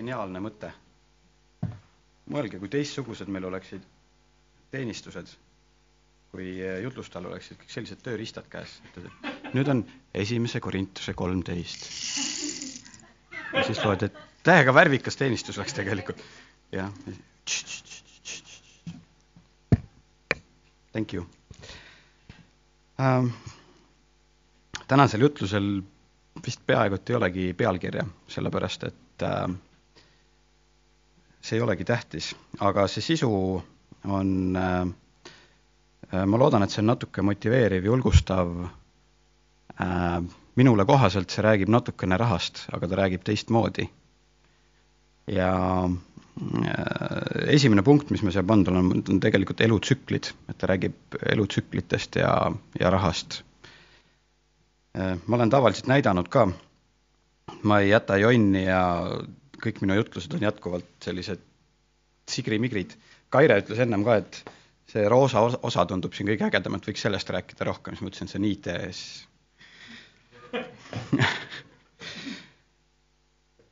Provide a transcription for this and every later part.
geniaalne mõte. mõelge, kui teistsugused meil oleksid teenistused, kui jutlustajal oleksid kõik sellised tööriistad käes, nüüd on esimese Korintuse kolmteist. ja siis loed, et täiega värvikas teenistus oleks tegelikult, jah. Thank you ähm,. tänasel jutlusel vist peaaegu et ei olegi pealkirja, sellepärast et äh, see ei olegi tähtis, aga see sisu on äh,, ma loodan, et see on natuke motiveeriv, julgustav äh,. minule kohaselt see räägib natukene rahast, aga ta räägib teistmoodi. ja äh, esimene punkt, mis ma siia pandud olen, on tegelikult elutsüklid, et ta räägib elutsüklitest ja, ja rahast Äh, ma olen tavaliselt näidanud ka, ma ei jäta jonni ja kõik minu jutlused on jätkuvalt sellised sigrimigrid. Kaire ütles ennem ka, et see roosa osa tundub siin kõige ägedam, et võiks sellest rääkida rohkem, siis ma ütlesin, et see on IT-s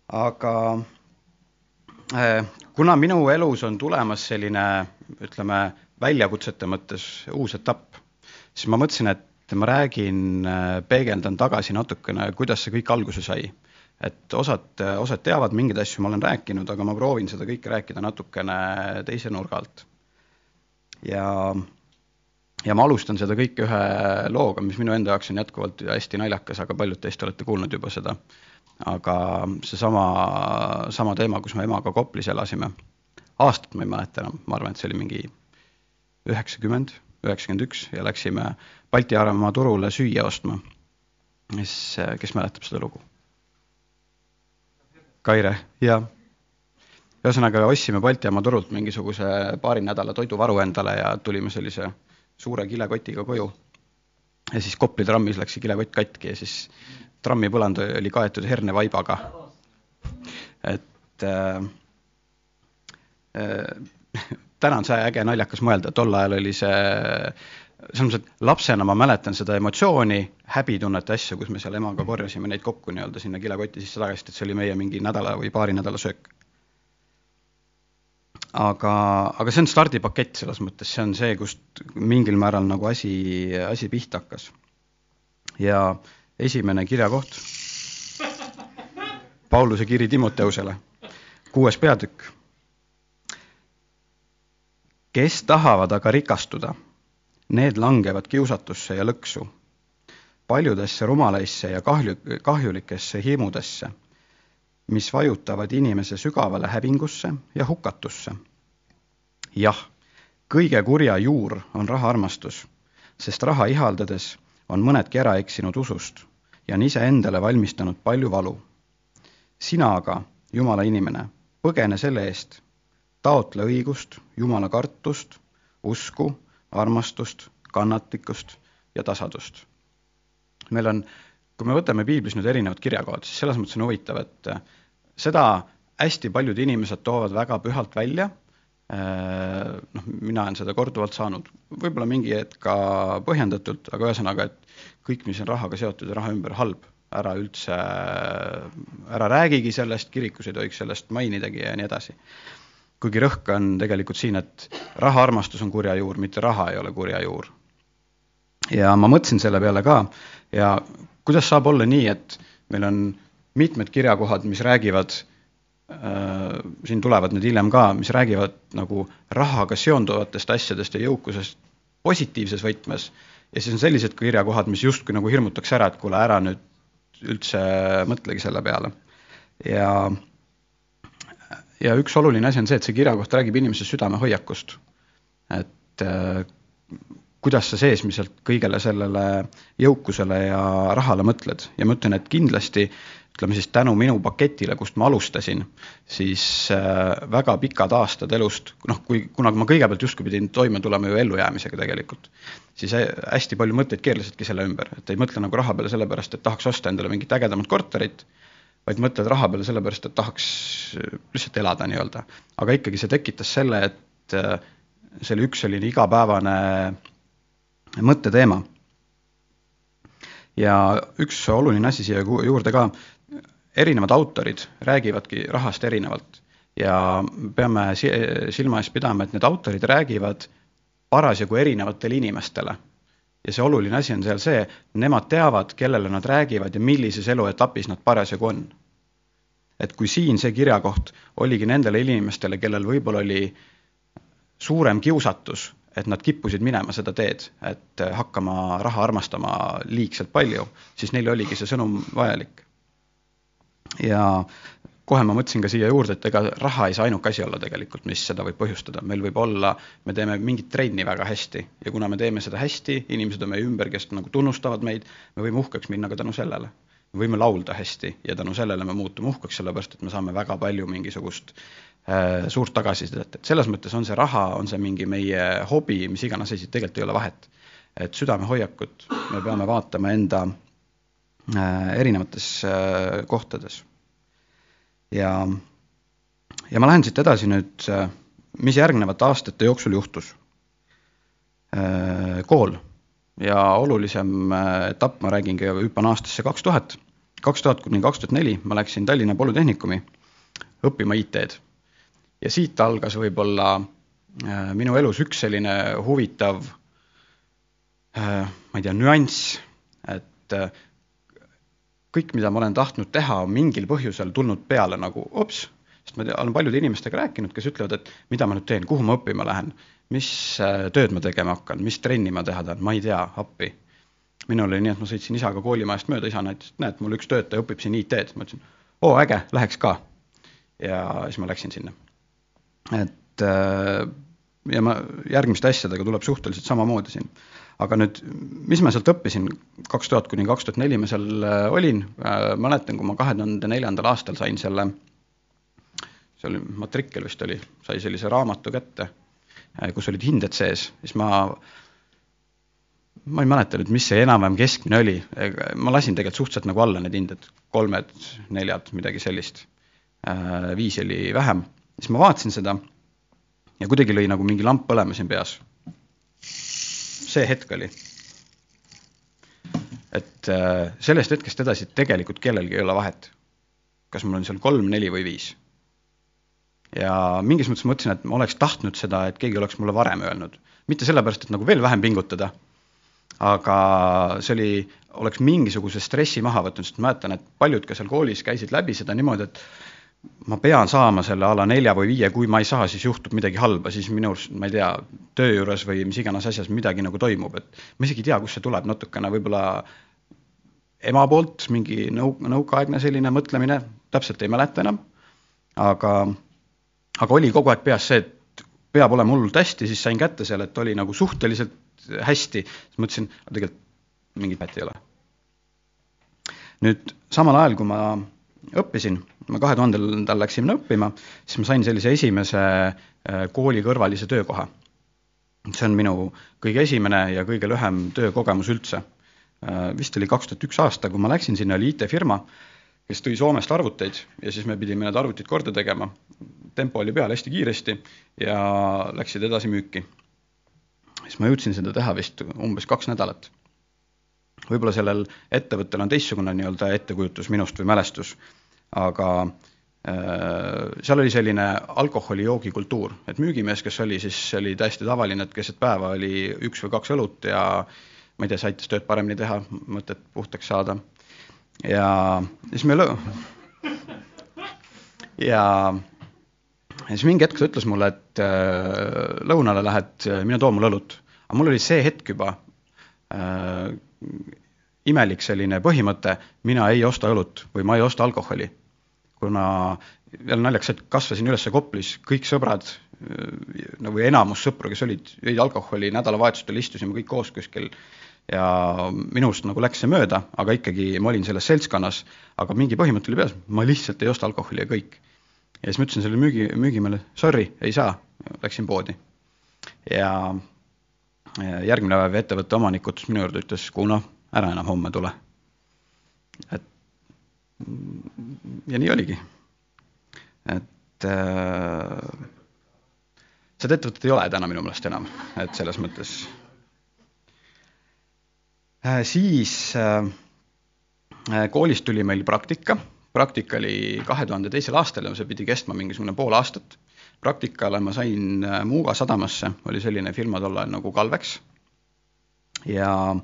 aga äh, kuna minu elus on tulemas selline, ütleme, väljakutsete mõttes uus etapp, siis ma mõtlesin, et ma räägin, äh, peegeldan tagasi natukene, kuidas see kõik alguse sai. Et osad, osad teavad mingeid asju, ma olen rääkinud, aga ma proovin seda kõike rääkida natukene teise nurga alt. ja, ja ma alustan seda kõike ühe looga, mis minu enda jaoks on jätkuvalt hästi naljakas, aga paljud teist olete kuulnud juba seda. aga seesama, sama teema, kus me emaga Koplis elasime, aastat ma ei mäleta enam, ma arvan, et see oli mingi üheksakümmend, üheksakümmend üks ja läksime Balti Aaremaa turule süüa ostma. kes, kes mäletab seda lugu? Kaire, jaa. ühesõnaga ostsime Balti jaama turult mingisuguse paari nädala toiduvaru endale ja tulime sellise suure kilekotiga koju. ja siis Kopli trammis läks see kilekott katki ja siis trammi põland oli kaetud hernevaibaga. et äh, äh, täna on see äge naljakas mõelda, tol ajal oli see selles mõttes, et lapsena ma mäletan seda emotsiooni, häbitunnet, asju, kus me seal emaga korjasime neid kokku nii-öelda sinna kilekoti sisse tagasi, et see oli meie mingi nädala või paari nädala söök. aga, aga see on stardipakett selles mõttes, see on see, kust mingil määral nagu asi, asi pihta hakkas. ja esimene kirjakoht, Pauluse kiri Timoteusele, kuues peatükk. kes tahavad aga rikastuda Need langevad kiusatusse ja lõksu, paljudesse rumalaisse ja kahju, kahjulikesse hirmudesse, mis vajutavad inimese sügavale hävingusse ja hukatusse. jah, kõige kurja juur on rahaarmastus, sest raha ihaldades on mõnedki ära eksinud usust ja on iseendale valmistanud palju valu. sina aga, Jumala inimene, põgene selle eest, taotle õigust, Jumala kartust, usku armastust, kannatlikkust ja tasadust. meil on, kui me võtame piiblis nüüd erinevad kirjakohad, siis selles mõttes on huvitav, et äh, seda hästi paljud inimesed toovad väga pühalt välja, äh, noh, mina olen seda korduvalt saanud, võib-olla mingi hetk ka põhjendatult, aga ühesõnaga, et kõik, mis on rahaga seotud ja raha ümber, halb, ära üldse, ära räägigi sellest, kirikus ei tohiks sellest mainidagi ja nii edasi kuigi rõhk on tegelikult siin, et rahaarmastus on kurja juur, mitte raha ei ole kurja juur. ja ma mõtlesin selle peale ka ja kuidas saab olla nii, et meil on mitmed kirjakohad, mis räägivad äh,, siin tulevad nüüd hiljem ka, mis räägivad nagu rahaga seonduvatest asjadest ja jõukusest positiivses võtmes, ja siis on sellised kirjakohad, mis justkui nagu hirmutaks ära, et kuule, ära nüüd üldse mõtlegi selle peale. ja ja üks oluline asi on see, et see kirjakoht räägib inimese südamehoiakust. et äh, kuidas sa seesmiselt kõigele sellele jõukusele ja rahale mõtled ja ma ütlen, et kindlasti ütleme siis tänu minu paketile, kust ma alustasin, siis äh, väga pikad aastad elust, noh, kui, kuna ma kõigepealt justkui pidin toime tulema ju ellujäämisega tegelikult, siis hästi palju mõtteid keerlesidki selle ümber, et ei mõtle nagu raha peale sellepärast, et tahaks osta endale mingit ägedamat korterit vaid mõtled raha peale sellepärast, et tahaks lihtsalt elada nii-öelda. aga ikkagi see tekitas selle, et äh, see oli üks selline igapäevane mõtteteema. ja üks oluline asi siia juurde ka, erinevad autorid räägivadki rahast erinevalt ja peame silma ees pidama, et need autorid räägivad parasjagu erinevatele inimestele. ja see oluline asi on seal see, nemad teavad, kellele nad räägivad ja millises eluetapis nad parasjagu on. Et kui siin see kirjakoht oligi nendele inimestele, kellel võib-olla oli suurem kiusatus, et nad kippusid minema seda teed, et hakkama raha armastama liigselt palju, siis neile oligi see sõnum vajalik. ja kohe ma mõtlesin ka siia juurde, et ega raha ei saa ainuke asi olla tegelikult, mis seda võib põhjustada, meil võib olla, me teeme mingit trenni väga hästi ja kuna me teeme seda hästi, inimesed on meie ümber, kes nagu tunnustavad meid, me võime uhkeks minna ka tänu sellele. Me võime laulda hästi ja tänu sellele me muutume uhkeks, sellepärast et me saame väga palju mingisugust äh, suurt tagasisidet, et selles mõttes on see raha, on see mingi meie hobi, mis iganes asi, tegelikult ei ole vahet. et südamehoiakut me peame vaatama enda äh, erinevates äh, kohtades ja, ja ma lähen siit edasi nüüd, mis järgnevate aastate jooksul juhtus. Äh, kool ja olulisem äh, etapp, ma räägingi, hüppan aastasse kaks tuhat, kaks tuhat kuni kaks tuhat neli ma läksin Tallinna Polütehnikumi õppima IT-d. ja siit algas võib-olla äh, minu elus üks selline huvitav, ma ei tea, nüanss, et kõik, mida ma olen tahtnud teha, on mingil põhjusel tulnud peale nagu ops, sest ma olen paljude inimestega rääkinud, kes ütlevad, et mida ma nüüd teen, kuhu ma õppima lähen, mis äh, tööd ma tegema hakkan, mis trenni ma teha tahan, ma ei tea, appi. minul oli nii, et ma sõitsin isaga koolimajast mööda, isa näitas, et näed, mul üks töötaja õpib siin IT-d, ma ütlesin, oo äge, läheks ka. ja siis ma läksin sinna. et äh, ja ma järgmiste asjadega tuleb suhteliselt samamoodi siin aga nüüd, mis ma sealt õppisin, kaks tuhat kuni kaks tuhat neli ma seal äh, olin, mäletan, kui ma kahe tuhande neljandal aastal sain selle, see oli matrikkel vist oli, sai sellise raamatu kätte, kus olid hinded sees, siis ma ma ei mäleta nüüd, mis see enam-vähem keskmine oli, ma lasin tegelikult suhteliselt nagu alla need hinded, kolmed, neljad, midagi sellist. viis oli vähem, siis ma vaatasin seda ja kuidagi lõi nagu mingi lamp põlema siin peas see hetk oli. et äh, sellest hetkest edasi tegelikult kellelgi ei ole vahet, kas mul on seal kolm, neli või viis. Ja mingis mõttes mõtlesin, et ma oleks tahtnud seda, et keegi oleks mulle varem öelnud, mitte sellepärast, et nagu veel vähem pingutada, aga see oli, oleks mingisuguse stressi maha võtnud, sest mäletan, et paljud ka seal koolis käisid läbi seda niimoodi, et ma pean saama selle a la nelja või viie, kui ma ei saa, siis juhtub midagi halba, siis minu arust, ma ei tea, töö juures või mis iganes asjas midagi nagu toimub, et ma isegi ei tea, kust see tuleb, natukene võib-olla ema poolt mingi nõu-, nõukaaegne selline mõtlemine, täpselt ei mäleta enam, aga, aga oli kogu aeg peas see, et peab olema hullult hästi, siis sain kätte selle, et oli nagu suhteliselt hästi, siis mõtlesin, tegelikult mingit pätt ei ole. nüüd samal ajal, kui ma õppisin, ma kahe tuhandendal läksin õppima, siis ma sain sellise esimese äh, koolikõrvalise töökoha. see on minu kõige esimene ja kõige lühem töökogemus üldse. Äh, vist oli kaks tuhat üks aasta, kui ma läksin, sinna oli IT-firma, kes tõi Soomest arvuteid ja siis me pidime need arvutid korda tegema. tempo oli peal hästi kiiresti ja läksid edasi müüki. siis ma jõudsin seda teha vist umbes kaks nädalat võib-olla sellel ettevõttel on teistsugune nii-öelda ettekujutus minust või mälestus, aga äh, seal oli selline alkoholijoogikultuur, et müügimees, kes oli, siis oli täiesti tavaline, et keset päeva oli üks või kaks õlut ja ma ei tea, see aitas tööd paremini teha, mõtet puhtaks saada. Ja siis me lõ-, ja siis mingi hetk ta ütles mulle, et äh, lõunale lähed, mine too mulle õlut. aga mul oli see hetk juba äh, imelik selline põhimõte, mina ei osta õlut või ma ei osta alkoholi. kuna jälle naljakas, et kasvasin üles Koplis, kõik sõbrad, nagu enamus sõpru, kes olid, jõid alkoholi, nädalavahetustel istusime kõik koos kuskil ja minust nagu läks see mööda, aga ikkagi ma olin selles seltskonnas, aga mingi põhimõte oli peas, ma lihtsalt ei osta alkoholi ja kõik. ja siis ma ütlesin sellele müügi, müügimehele, sorry, ei saa, läksin poodi. ja järgmine päev ettevõtte omanik kutsus minu juurde, ütles, Kuno, ära enam homme tule. et ja nii oligi. et äh, seda ettevõtet ei ole täna minu meelest enam, et selles mõttes. Siis äh, koolis tuli meil praktika, praktika oli kahe tuhande teisel aastal ja see pidi kestma mingisugune pool aastat. praktikale ma sain Muuga sadamasse, oli selline firma tol ajal nagu Kalvex ja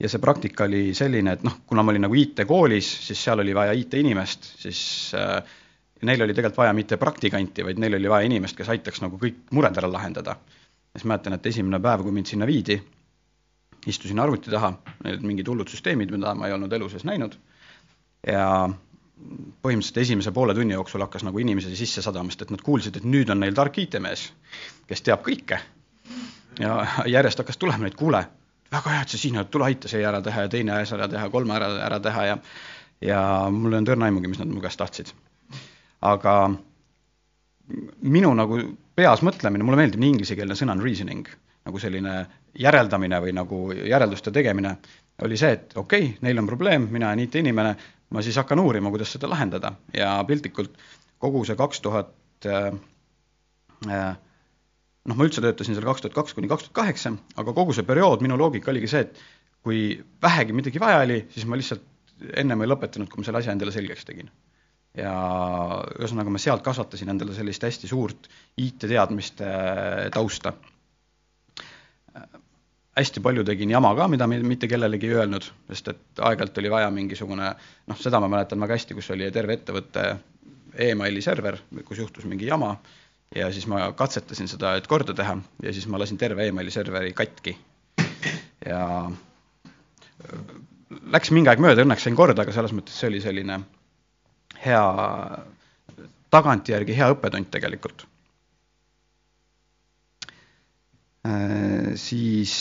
ja see praktika oli selline, et noh, kuna ma olin nagu IT-koolis, siis seal oli vaja IT-inimest, siis äh, neil oli tegelikult vaja mitte praktikanti, vaid neil oli vaja inimest, kes aitaks nagu kõik mured ära lahendada. siis mäletan, et esimene päev, kui mind sinna viidi, istusin arvuti taha, need mingid hullud süsteemid, mida ma ei olnud elu sees näinud, ja põhimõtteliselt esimese poole tunni jooksul hakkas nagu inimesi sisse sadama, sest et nad kuulsid, et nüüd on neil tark IT-mees, kes teab kõike. ja järjest hakkas tulema neid, kuule, väga hea, et sa siin oled, tule aita see ära teha ja teine asi ära teha, kolme ära, ära teha ja ja mul ei olnud õrna aimugi, mis nad mu käest tahtsid. aga minu nagu peas mõtlemine, mulle meeldib nii inglisekeelne sõna on reasoning, nagu selline järeldamine või nagu järelduste tegemine, oli see, et okei okay,, neil on probleem, mina olen IT-inimene, ma siis hakkan uurima, kuidas seda lahendada ja piltlikult kogu see kaks tuhat äh, äh, noh, ma üldse töötasin seal kaks tuhat kaks kuni kaks tuhat kaheksa, aga kogu see periood, minu loogika oligi see, et kui vähegi midagi vaja oli, siis ma lihtsalt ennem ei lõpetanud, kui ma selle asja endale selgeks tegin. ja ühesõnaga, ma sealt kasvatasin endale sellist hästi suurt IT-teadmiste tausta. Hästi palju tegin jama ka, mida mitte kellelegi ei öelnud, sest et aeg-ajalt oli vaja mingisugune noh, seda ma mäletan väga hästi, kus oli terve ettevõtte emaili server, kus juhtus mingi jama ja siis ma katsetasin seda, et korda teha ja siis ma lasin terve emaili serveri katki. ja äh, läks mingi aeg mööda, õnneks sain korda, aga selles mõttes see oli selline hea, tagantjärgi hea õppetund tegelikult. Äh, siis,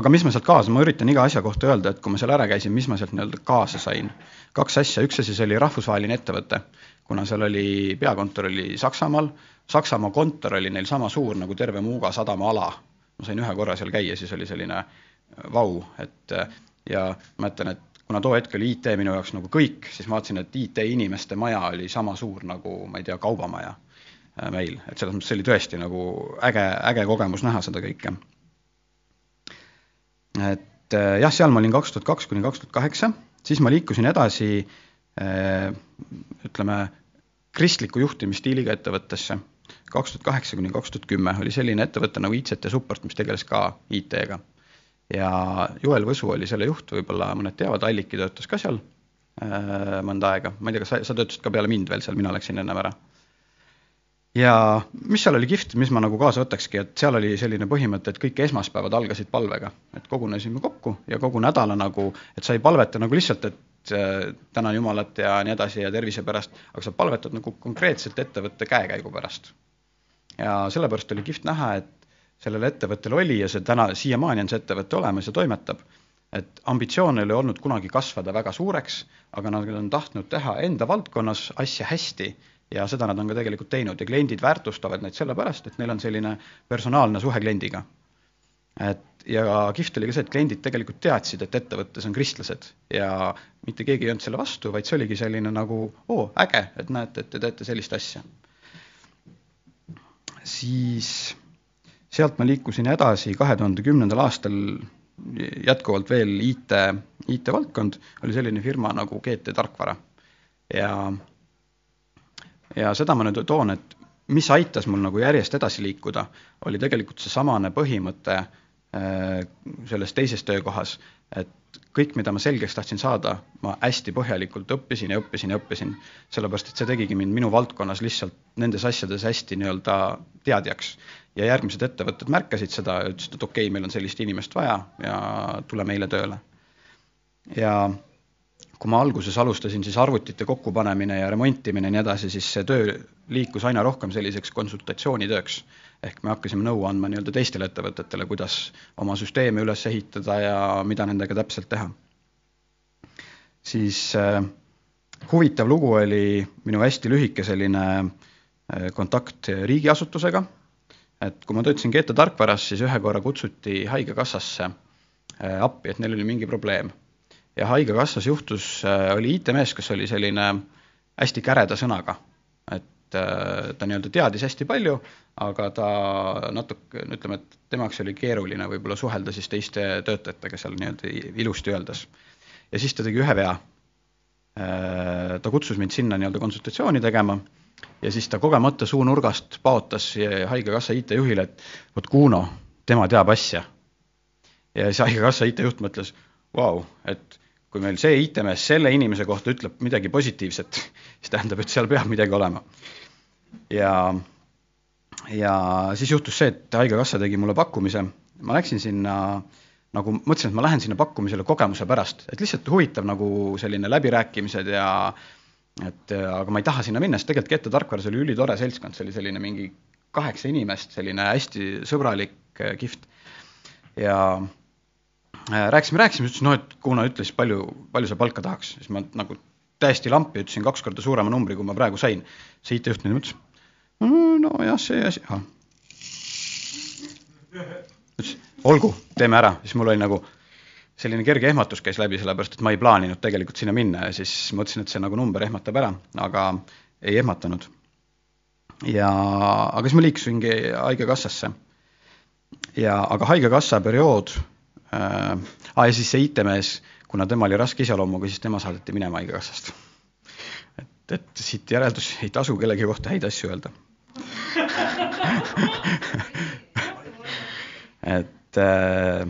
aga mis ma sealt kaasa, ma üritan iga asja kohta öelda, et kui ma seal ära käisin, mis ma sealt nii-öelda kaasa sain. kaks asja, üks asi, see oli rahvusvaheline ettevõte kuna seal oli, peakontor oli Saksamaal, Saksamaa kontor oli neil sama suur nagu terve Muuga sadama ala. ma sain ühe korra seal käia, siis oli selline äh, vau, et äh, ja ma mäletan, et kuna too hetk oli IT minu jaoks nagu kõik, siis ma vaatasin, et IT-inimeste maja oli sama suur nagu ma ei tea, kaubamaja äh, meil, et selles mõttes see oli tõesti nagu äge, äge kogemus näha seda kõike. et jah, seal ma olin kaks tuhat kaks kuni kaks tuhat kaheksa, siis ma liikusin edasi ütleme, kristliku juhtimisstiiliga ettevõttesse. kaks tuhat kaheksa kuni kaks tuhat kümme oli selline ettevõte nagu ICT Support, mis tegeles ka IT-ga. ja Joel Võsu oli selle juht, võib-olla mõned teavad, Alliki töötas ka seal äh, mõnda aega, ma ei tea, kas sa, sa töötasid ka peale mind veel seal, mina läksin ennem ära. Ja mis seal oli kihvt, mis ma nagu kaasa võtakski, et seal oli selline põhimõte, et kõik esmaspäevad algasid palvega, et kogunesime kokku ja kogu nädala nagu, et sa ei palveta nagu lihtsalt, et Äh, tänan Jumalat ja nii edasi ja tervise pärast, aga sa palvetad nagu konkreetselt ettevõtte käekäigu pärast. ja sellepärast oli kihvt näha, et sellel ettevõttel oli ja see täna, siiamaani on see ettevõte olemas ja toimetab, et ambitsioon ei ole olnud kunagi kasvada väga suureks, aga nad on tahtnud teha enda valdkonnas asja hästi ja seda nad on ka tegelikult teinud ja kliendid väärtustavad neid sellepärast, et neil on selline personaalne suhe kliendiga. et ja kihvt oli ka see, et kliendid tegelikult teadsid, et ettevõttes on kristlased ja mitte keegi ei olnud selle vastu, vaid see oligi selline nagu oo, äge, et näete, et te teete sellist asja. siis sealt ma liikusin edasi kahe tuhande kümnendal aastal jätkuvalt veel IT, IT-valdkond, oli selline firma nagu GT Tarkvara. ja, ja seda ma nüüd toon, et mis aitas mul nagu järjest edasi liikuda, oli tegelikult seesamane põhimõte Äh, selles teises töökohas, et kõik, mida ma selgeks tahtsin saada, ma hästi põhjalikult õppisin ja õppisin ja õppisin, sellepärast et see tegigi mind minu valdkonnas lihtsalt nendes asjades hästi nii-öelda teadjaks. ja järgmised ettevõtted märkasid seda ja ütlesid, et okei okay,, meil on sellist inimest vaja ja tule meile tööle. ja kui ma alguses alustasin siis arvutite kokkupanemine ja remontimine ja nii edasi, siis see töö liikus aina rohkem selliseks konsultatsioonitööks ehk me hakkasime nõu andma nii-öelda teistele ettevõtetele, kuidas oma süsteeme üles ehitada ja mida nendega täpselt teha. siis äh, huvitav lugu oli minu hästi lühike selline äh, kontakt riigiasutusega, et kui ma töötasin GT Tarkvaras, siis ühe korra kutsuti Haigekassasse äh, appi, et neil oli mingi probleem. Ja Haigekassas juhtus äh,, oli IT-mees, kes oli selline hästi käreda sõnaga, et äh, ta nii-öelda teadis hästi palju, aga ta natuke, ütleme, et tema jaoks oli keeruline võib-olla suhelda siis teiste töötajatega seal nii-öelda ilusti öeldes. ja siis ta tegi ühe vea. ta kutsus mind sinna nii-öelda konsultatsiooni tegema ja siis ta kogemata suunurgast paotas Haigekassa IT-juhile, et vot Kuno, tema teab asja. ja siis Haigekassa IT-juht mõtles, vau, et kui meil see IT-mees selle inimese kohta ütleb midagi positiivset, siis tähendab, et seal peab midagi olema. ja, ja siis juhtus see, et Haigekassa tegi mulle pakkumise, ma läksin sinna nagu mõtlesin, et ma lähen sinna pakkumisele kogemuse pärast, et lihtsalt huvitav nagu selline läbirääkimised ja et aga ma ei taha sinna minna, sest tegelikult Kette tarkvaras oli ülitore seltskond, see oli selline mingi kaheksa inimest, selline hästi sõbralik, kihvt. ja äh, rääkisime, rääkisime, ütles noh, et kuna ütles, palju, palju sa palka tahaks, siis ma nagu täiesti lampi ütlesin kaks korda suurema numbri, kui ma praegu sain. see IT-juht nüüd ütles, nojah, see asi, ahah. ütles, olgu, teeme ära, siis mul oli nagu selline kerge ehmatus käis läbi, sellepärast et ma ei plaaninud tegelikult sinna minna ja siis mõtlesin, et see nagu number ehmatab ära, aga ei ehmatanud. ja, aga siis ma liikusingi Haigekassasse. ja, aga Haigekassa periood äh,, ah ja siis see IT-mees, kuna tema oli raske iseloomuga, siis tema saadeti minema Haigekassast. et, et siit järeldus, ei tasu kellegi kohta häid asju öelda et äh,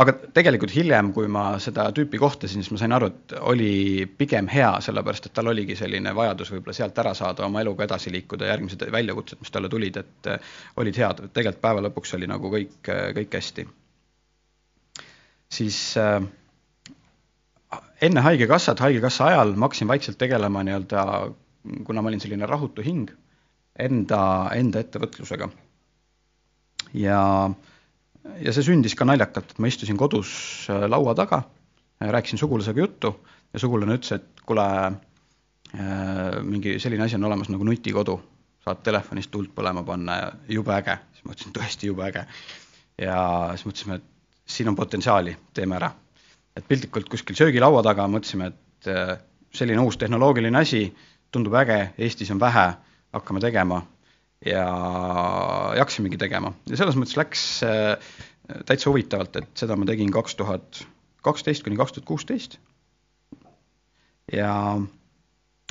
aga tegelikult hiljem, kui ma seda tüüpi kohtasin, siis ma sain aru, et oli pigem hea, sellepärast et tal oligi selline vajadus võib-olla sealt ära saada, oma eluga edasi liikuda, järgmised väljakutsed, mis talle tulid, et äh, olid head, tegelikult päeva lõpuks oli nagu kõik, äh, kõik hästi. siis äh, enne Haigekassat, Haigekassa ajal ma hakkasin vaikselt tegelema nii-öelda, kuna ma olin selline rahutu hing, enda, enda ettevõtlusega. ja äh, ja see sündis ka naljakalt, et ma istusin kodus äh, laua taga, äh, rääkisin sugulasega juttu ja sugulane ütles, et kuule, äh, mingi selline asi on olemas nagu nutikodu, saad telefonist tuld põlema panna ja jube äge. siis ma ütlesin, tõesti jube äge. ja siis mõtlesime, et siin on potentsiaali, teeme ära. et piltlikult kuskil söögilaua taga mõtlesime, et selline uus tehnoloogiline asi tundub äge, Eestis on vähe, hakkame tegema ja jaksamegi tegema ja selles mõttes läks äh, täitsa huvitavalt, et seda ma tegin kaks tuhat kaksteist kuni kaks tuhat kuusteist. ja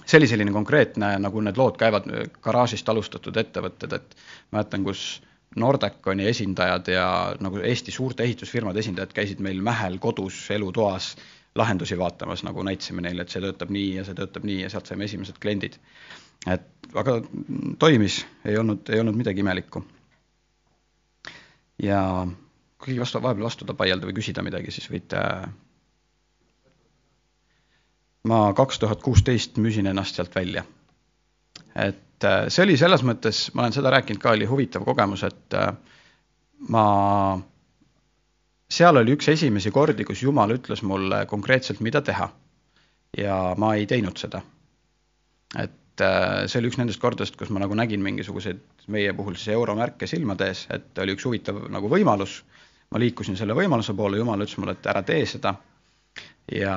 see oli selline konkreetne, nagu need lood käivad, garaažist alustatud ettevõtted, et mäletan, kus Nordeconi esindajad ja nagu Eesti suurte ehitusfirmade esindajad käisid meil Mähel kodus elutoas lahendusi vaatamas, nagu näitasime neile, et see töötab nii ja see töötab nii ja sealt saime esimesed kliendid et aga toimis, ei olnud, ei olnud midagi imelikku. ja kui vastu, vahepeal vastu tahab vaielda või küsida midagi, siis võite. ma kaks tuhat kuusteist müüsin ennast sealt välja. et äh, see oli selles mõttes, ma olen seda rääkinud ka, oli huvitav kogemus, et äh, ma, seal oli üks esimesi kordi, kus Jumal ütles mulle konkreetselt, mida teha. ja ma ei teinud seda. et et äh, see oli üks nendest kordadest, kus ma nagu nägin mingisuguseid meie puhul siis euromärke silmade ees, et oli üks huvitav nagu võimalus. ma liikusin selle võimaluse poole, jumal ütles mulle, et ära tee seda. ja,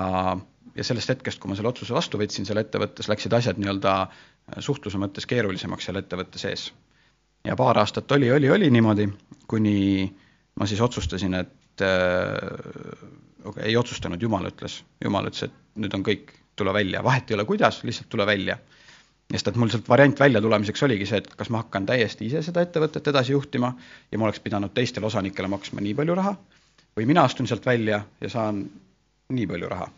ja sellest hetkest, kui ma selle otsuse vastu võtsin seal ettevõttes, läksid asjad nii-öelda äh, suhtluse mõttes keerulisemaks seal ettevõtte sees. ja paar aastat oli, oli, oli niimoodi, kuni ma siis otsustasin, et äh, ei otsustanud, jumal ütles, jumal ütles, et nüüd on kõik, tule välja, vahet ei ole, kuidas, lihtsalt tule välja sest et mul sealt variant välja tulemiseks oligi see, et kas ma hakkan täiesti ise seda ettevõtet edasi juhtima ja ma oleks pidanud teistele osanikele maksma nii palju raha või mina astun sealt välja ja saan nii palju raha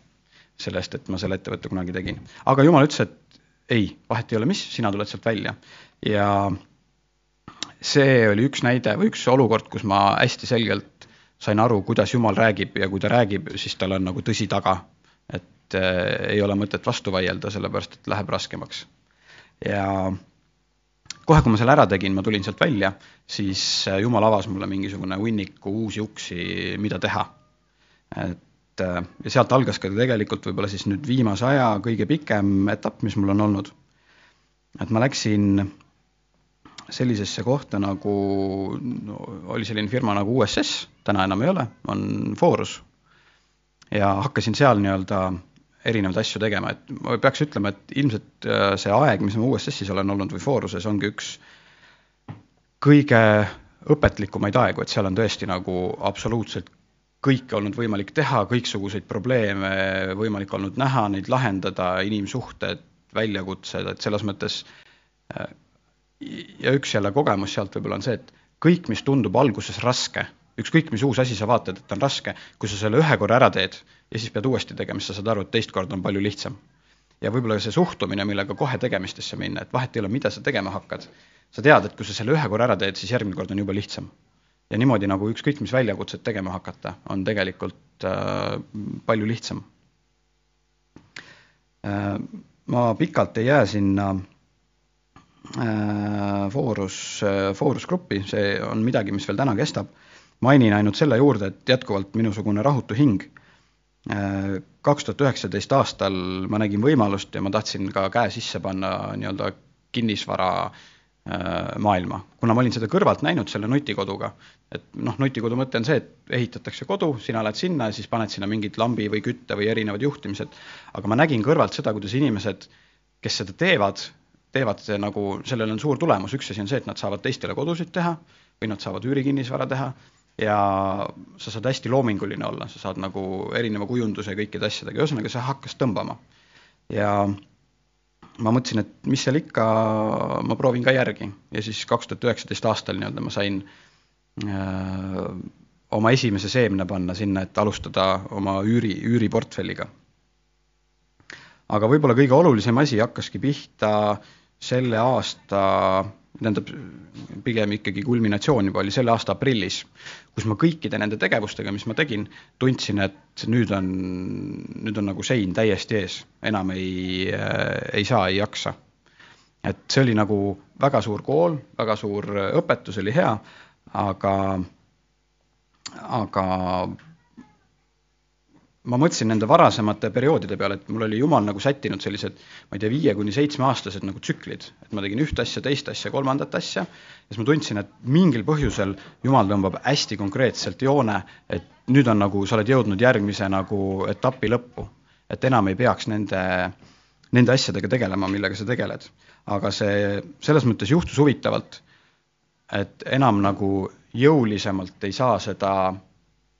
selle eest, et ma selle ettevõtte kunagi tegin. aga jumal ütles, et ei, vahet ei ole, mis, sina tuled sealt välja. ja see oli üks näide või üks olukord, kus ma hästi selgelt sain aru, kuidas jumal räägib ja kui ta räägib, siis tal on nagu tõsi taga. et äh, ei ole mõtet vastu vaielda, sellepärast et läheb raskemaks ja kohe, kui ma selle ära tegin, ma tulin sealt välja, siis äh, jumal avas mulle mingisugune hunniku uusi uksi, mida teha. et äh, ja sealt algas ka tegelikult võib-olla siis nüüd viimase aja kõige pikem etapp, mis mul on olnud. et ma läksin sellisesse kohta nagu no,, oli selline firma nagu USS, täna enam ei ole, on Forus. ja hakkasin seal nii-öelda erinevaid asju tegema, et ma peaks ütlema, et ilmselt äh, see aeg, mis ma USS-is olen olnud või Foruses, ongi üks kõige õpetlikumaid aegu, et seal on tõesti nagu absoluutselt kõike olnud võimalik teha, kõiksuguseid probleeme võimalik olnud näha, neid lahendada, inimsuhted, väljakutsed, et selles mõttes äh, ja üks jälle kogemus sealt võib-olla on see, et kõik, mis tundub alguses raske, ükskõik mis uus asi sa vaatad, et on raske, kui sa selle ühe korra ära teed ja siis pead uuesti tegema, siis sa saad aru, et teist korda on palju lihtsam. ja võib-olla see suhtumine, millega kohe tegemistesse minna, et vahet ei ole, mida sa tegema hakkad, sa tead, et kui sa selle ühe korra ära teed, siis järgmine kord on jube lihtsam ja niimoodi nagu ükskõik mis väljakutset tegema hakata, on tegelikult äh, palju lihtsam äh,. ma pikalt ei jää sinna äh, foorus äh,, foorusgruppi, see on midagi, mis veel täna kestab. Mainin ainult selle juurde, et jätkuvalt minusugune rahutu hing. Äh,. kaks tuhat üheksateist aastal ma nägin võimalust ja ma tahtsin ka käe sisse panna nii-öelda kinnisvara äh, maailma, kuna ma olin seda kõrvalt näinud selle nutikoduga, et noh, nutikodu mõte on see, et ehitatakse kodu, sina lähed sinna ja siis paned sinna mingid lambi või kütte või erinevad juhtimised, aga ma nägin kõrvalt seda, kuidas inimesed, kes seda teevad, teevad nagu, sellel on suur tulemus, üks asi on see, et nad saavad teistele kodusid teha või nad saavad üürikinnisvara teha ja sa saad hästi loominguline olla, sa saad nagu erineva kujunduse kõikide asjadega, ühesõnaga see hakkas tõmbama. ja ma mõtlesin, et mis seal ikka, ma proovin ka järgi ja siis kaks tuhat üheksateist aastal nii-öelda ma sain öö, äh, oma esimese seemne panna sinna, et alustada oma üüri, üüriportfelliga. aga võib-olla kõige olulisem asi hakkaski pihta selle aasta tähendab, pigem ikkagi kulminatsioon juba oli selle aasta aprillis, kus ma kõikide nende tegevustega, mis ma tegin, tundsin, et nüüd on, nüüd on nagu sein täiesti ees, enam ei, ei saa, ei jaksa. et see oli nagu väga suur kool, väga suur õpetus, oli hea, aga, aga ma mõtlesin nende varasemate perioodide peale, et mul oli jumal nagu sättinud sellised, ma ei tea, viie kuni seitsmeaastased nagu tsüklid, et ma tegin ühte asja, teist asja, kolmandat asja, ja siis ma tundsin, et mingil põhjusel jumal tõmbab hästi konkreetselt joone, et nüüd on nagu, sa oled jõudnud järgmise nagu etapi lõppu. et enam ei peaks nende, nende asjadega tegelema, millega sa tegeled. aga see selles mõttes juhtus huvitavalt, et enam nagu jõulisemalt ei saa seda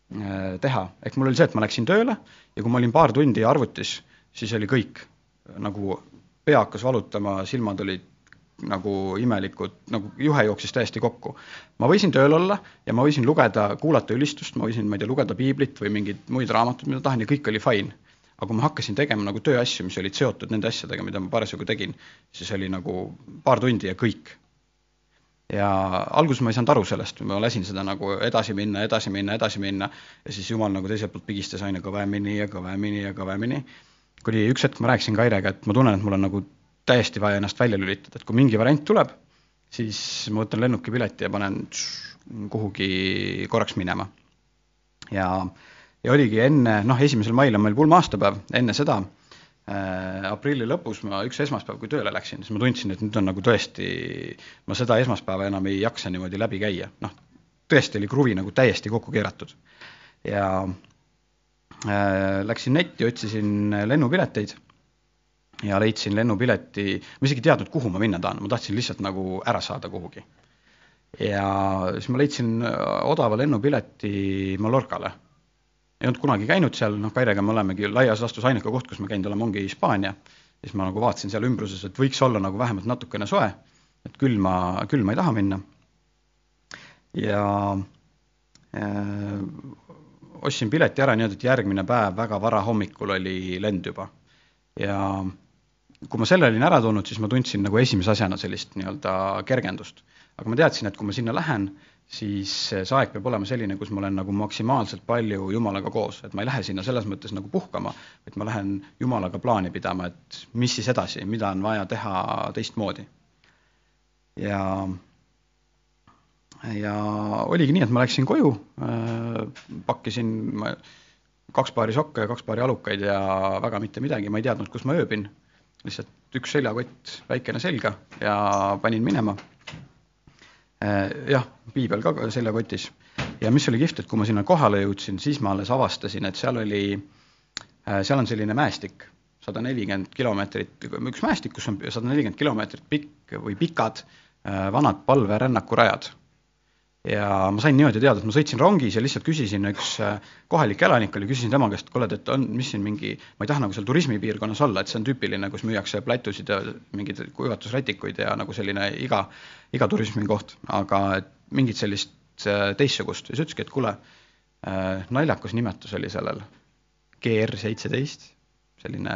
teha, ehk mul oli see, et ma läksin tööle ja kui ma olin paar tundi arvutis, siis oli kõik, nagu pea hakkas valutama, silmad olid nagu imelikud, nagu juhe jooksis täiesti kokku. ma võisin tööl olla ja ma võisin lugeda, kuulata ülistust, ma võisin, ma ei tea, lugeda piiblit või mingeid muid raamatuid, mida tahan ja kõik oli fine. aga kui ma hakkasin tegema nagu tööasju, mis olid seotud nende asjadega, mida ma parasjagu tegin, siis oli nagu paar tundi ja kõik ja alguses ma ei saanud aru sellest, ma lasin seda nagu edasi minna, edasi minna, edasi minna. Ja siis jumal nagu teiselt poolt pigistas aina kõvemini ja kõvemini ja kõvemini, kuni üks hetk ma rääkisin Kairega, et ma tunnen, et mul on nagu täiesti vaja ennast välja lülitada, et kui mingi variant tuleb, siis ma võtan lennukipileti ja panen kuhugi korraks minema. ja, ja oligi enne, noh, esimesel mail on meil pulma aastapäev, enne seda aprilli lõpus ma üks esmaspäev, kui tööle läksin, siis ma tundsin, et nüüd on nagu tõesti, ma seda esmaspäeva enam ei jaksa niimoodi läbi käia, noh, tõesti oli kruvi nagu täiesti kokku keeratud. ja äh, läksin netti, otsisin lennupileteid ja leidsin lennupileti, ma isegi ei teadnud, kuhu ma minna tahan, ma tahtsin lihtsalt nagu ära saada kuhugi. ja siis ma leidsin odava lennupileti Mallorcale ei olnud kunagi käinud seal, noh, Kairega me olemegi laias laastus ainuke koht, kus me käinud oleme, ongi Hispaania. siis ma nagu vaatasin seal ümbruses, et võiks olla nagu vähemalt natukene soe, et külma, külma ei taha minna. ja äh, ostsin pileti ära niimoodi, et järgmine päev väga vara hommikul oli lend juba. ja kui ma selle olin ära tulnud, siis ma tundsin nagu esimese asjana sellist nii-öelda kergendust. aga ma teadsin, et kui ma sinna lähen, siis see aeg peab olema selline, kus ma olen nagu maksimaalselt palju Jumalaga koos, et ma ei lähe sinna selles mõttes nagu puhkama, vaid ma lähen Jumalaga plaani pidama, et mis siis edasi, mida on vaja teha teistmoodi. ja, ja oligi nii, et ma läksin koju äh,, pakkisin kaks paari sokke ja kaks paari alukaid ja väga mitte midagi, ma ei teadnud, kus ma ööbin, lihtsalt üks seljakott väikene selga ja panin minema jah, piibel ka seljakotis. ja mis oli kihvt, et kui ma sinna kohale jõudsin, siis ma alles avastasin, et seal oli, äh, seal on selline mäestik, sada nelikümmend kilomeetrit, üks mäestik, kus on sada nelikümmend kilomeetrit pikk või pikad äh, vanad palverännakurajad. Ja ma sain niimoodi teada, et ma sõitsin rongis ja lihtsalt küsisin, üks äh, kohalik elanik oli, küsisin tema käest, kuule, et on, mis siin mingi, ma ei taha nagu seal turismipiirkonnas olla, et see on tüüpiline, kus müüakse plätusid ja mingeid kuivatusrätikuid ja nagu selline iga, iga turismikoht, aga mingit sellist äh, teistsugust. Ja siis ütleski, et kuule, äh, naljakas nimetus oli sellel, GR seitseteist, selline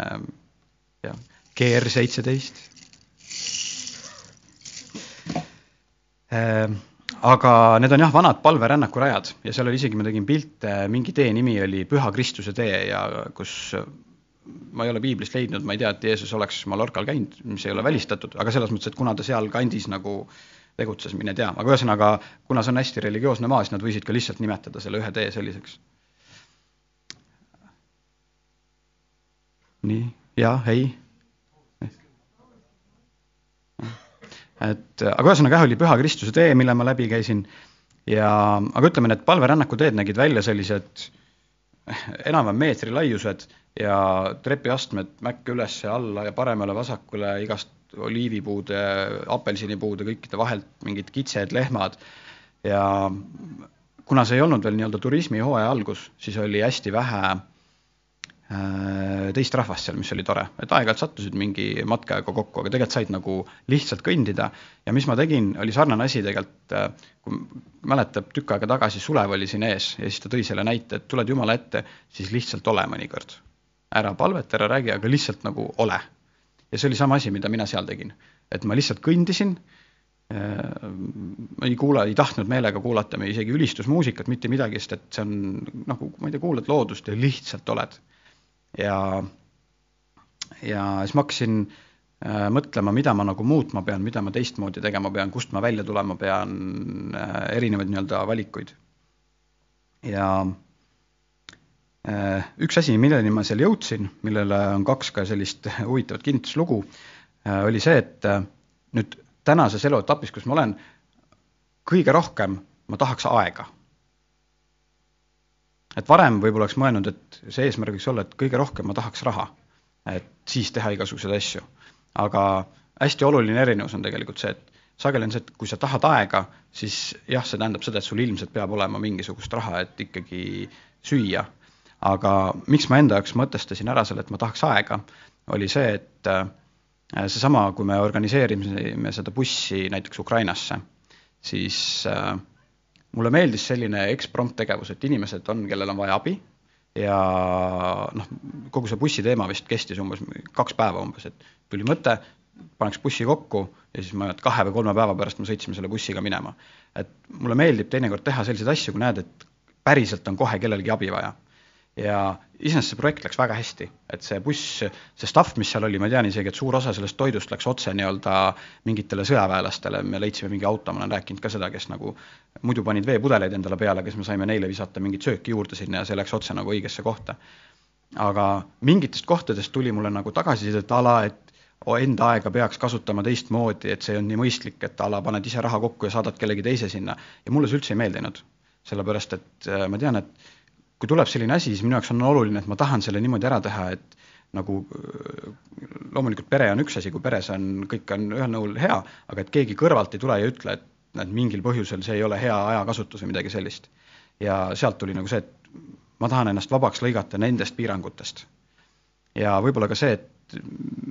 jah, GR seitseteist aga need on jah, vanad palverännakurajad ja seal oli isegi, ma tegin pilte, mingi tee nimi oli Püha Kristuse tee ja kus ma ei ole piiblist leidnud, ma ei tea, et Jeesus oleks Mallorcal käinud, mis ei ole välistatud, aga selles mõttes, et kuna ta sealkandis nagu tegutses, mine tea, aga ühesõnaga, kuna see on hästi religioosne maa, siis nad võisid ka lihtsalt nimetada selle ühe tee selliseks. nii, jah, ei et aga ühesõnaga jah, oli Püha Kristuse tee, mille ma läbi käisin. Ja aga ütleme, need palverännaku teed nägid välja sellised enam-vähem meetri laiused ja trepiastmed mäkke üles ja alla ja paremale-vasakule igast oliivipuude, apelsinipuude, kõikide vahelt mingid kitsed, lehmad. Ja kuna see ei olnud veel nii-öelda turismihooaja algus, siis oli hästi vähe Äh, teist rahvast seal, mis oli tore, et aeg-ajalt sattusid mingi matkajaga kokku, aga tegelikult said nagu lihtsalt kõndida ja mis ma tegin, oli sarnane asi tegelikult, äh, kui mäletab, tükk aega tagasi Sulev oli siin ees ja siis ta tõi selle näite, et tuled Jumala ette, siis lihtsalt ole mõnikord. ära palveta, ära räägi, aga lihtsalt nagu ole. ja see oli sama asi, mida mina seal tegin, et ma lihtsalt kõndisin äh, ma ei kuula, ei tahtnud meelega kuulata me isegi ülistusmuusikat, mitte midagi, sest et see on nagu, ma ei tea, kuulad loodust ja lihtsalt oled ja, ja siis ma hakkasin äh, mõtlema, mida ma nagu muutma pean, mida ma teistmoodi tegema pean, kust ma välja tulema pean äh,, erinevaid nii-öelda valikuid. ja äh, üks asi, milleni ma seal jõudsin, millele on kaks ka sellist huvitavat kinnituslugu oli see, et nüüd tänases eluetapis, kus ma olen, kõige rohkem ma tahaks aega et varem võib-olla oleks mõelnud, et see eesmärk võiks olla, et kõige rohkem ma tahaks raha, et siis teha igasuguseid asju. aga hästi oluline erinevus on tegelikult see, et sageli on see, et kui sa tahad aega, siis jah, see tähendab seda, et sul ilmselt peab olema mingisugust raha, et ikkagi süüa. aga miks ma enda jaoks mõtestasin ära selle, et ma tahaks aega, oli see, et äh, seesama, kui me organiseerisime seda bussi näiteks Ukrainasse, siis äh, mulle meeldis selline eksprompt tegevus, et inimesed on, kellel on vaja abi ja noh, kogu see bussiteema vist kestis umbes kaks päeva umbes, et tuli mõte, paneks bussi kokku ja siis ma ei tea, kahe või kolme päeva pärast me sõitsime selle bussiga minema. et mulle meeldib teinekord teha selliseid asju, kui näed, et päriselt on kohe kellelgi abi vaja ja iseenesest see projekt läks väga hästi, et see buss, see stuff, mis seal oli, ma tean isegi, et suur osa sellest toidust läks otse nii-öelda mingitele sõjaväelastele, me leidsime mingi auto, ma olen rääkinud ka seda, kes nagu muidu panid veepudeleid endale peale, kes me saime neile visata mingit sööki juurde sinna ja see läks otse nagu õigesse kohta. aga mingitest kohtadest tuli mulle nagu tagasisidet a la, et enda aega peaks kasutama teistmoodi, et see on nii mõistlik, et a la paned ise raha kokku ja saadad kellegi teise sinna ja mulle see üldse ei meeldinud. sellepärast, et äh, ma tean, et kui tuleb selline asi, siis minu jaoks on oluline, et ma tahan selle niimoodi ära teha, et nagu loomulikult pere on üks asi, kui peres on, kõik on ühel nõul hea, aga et keegi kõrvalt ei tule ja ütle, et näed, mingil põhjusel see ei ole hea ajakasutus või midagi sellist. ja sealt tuli nagu see, et ma tahan ennast vabaks lõigata nendest piirangutest. ja võib-olla ka see, et